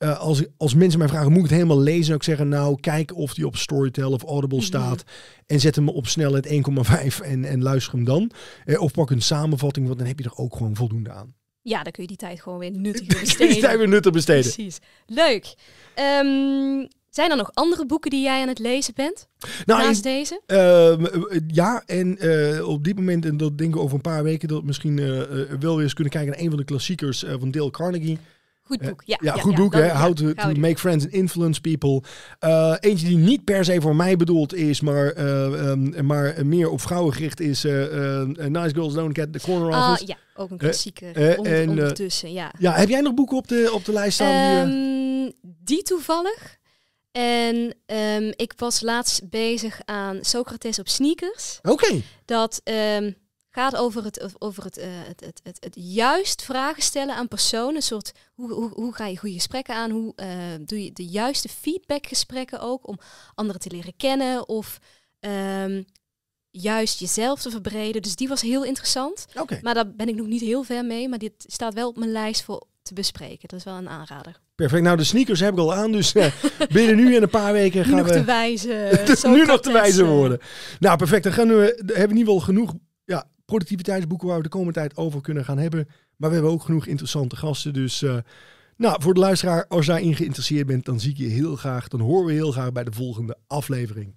Eh, als, als mensen mij vragen, moet ik het helemaal lezen? Dan ik zeggen, nou, kijk of die op Storytel of Audible Mhm. staat. En zet hem op snelheid 1,5 en, en luister hem dan. Eh, of pak een samenvatting, want dan heb je er ook gewoon voldoende aan. Ja, dan kun je die tijd gewoon weer nuttig besteden. die tijd weer nuttig besteden. Precies. Leuk. Ehm, zijn er nog andere boeken die jij aan het lezen bent? Nou, naast deze? Ehm, eh, ja, en op dit moment, en dat denk ik over een paar weken, dat we misschien wel weer eens kunnen kijken naar een van de klassiekers van Dale Carnegie. Goed Eh, boek. Ja, Ja, goed boek, hè? How to, make friends and influence people. Eh, eentje die niet per se voor mij bedoeld is, maar, eh, ehm, maar meer op vrouwen gericht is. eh, Nice Girls Don't Get the Corner Ah, Office. ja, ook een klassieker. onder, en, ondertussen, ja. Ja, heb jij nog boeken op de, op de lijst staan? die, Ehm, die toevallig. En ehm, ik was laatst bezig aan Socrates op sneakers. Oké, Dat gaat over, het, over het, eh, het, het, het, het juist vragen stellen aan personen. Een soort, hoe, hoe, hoe ga je goede gesprekken aan? Hoe eh, doe je de juiste feedbackgesprekken ook om anderen te leren kennen? Of ehm, juist jezelf te verbreden. Dus die was heel interessant. Maar daar ben ik nog niet heel ver mee. Maar dit staat wel op mijn lijst voor te bespreken. Dat is wel een aanrader. Perfect. Nou, de sneakers heb ik al aan, dus eh, binnen nu en een paar weken Nu gaan nog we... te wijzen. nu nog te wijzen worden. Nou, perfect. Dan gaan we, hebben we in ieder geval genoeg productiviteitsboeken waar we de komende tijd over kunnen gaan hebben. Maar we hebben ook genoeg interessante gasten. Dus eh, nou, voor de luisteraar, als jij geïnteresseerd bent, dan zie ik je heel graag. Dan horen we heel graag bij de volgende aflevering.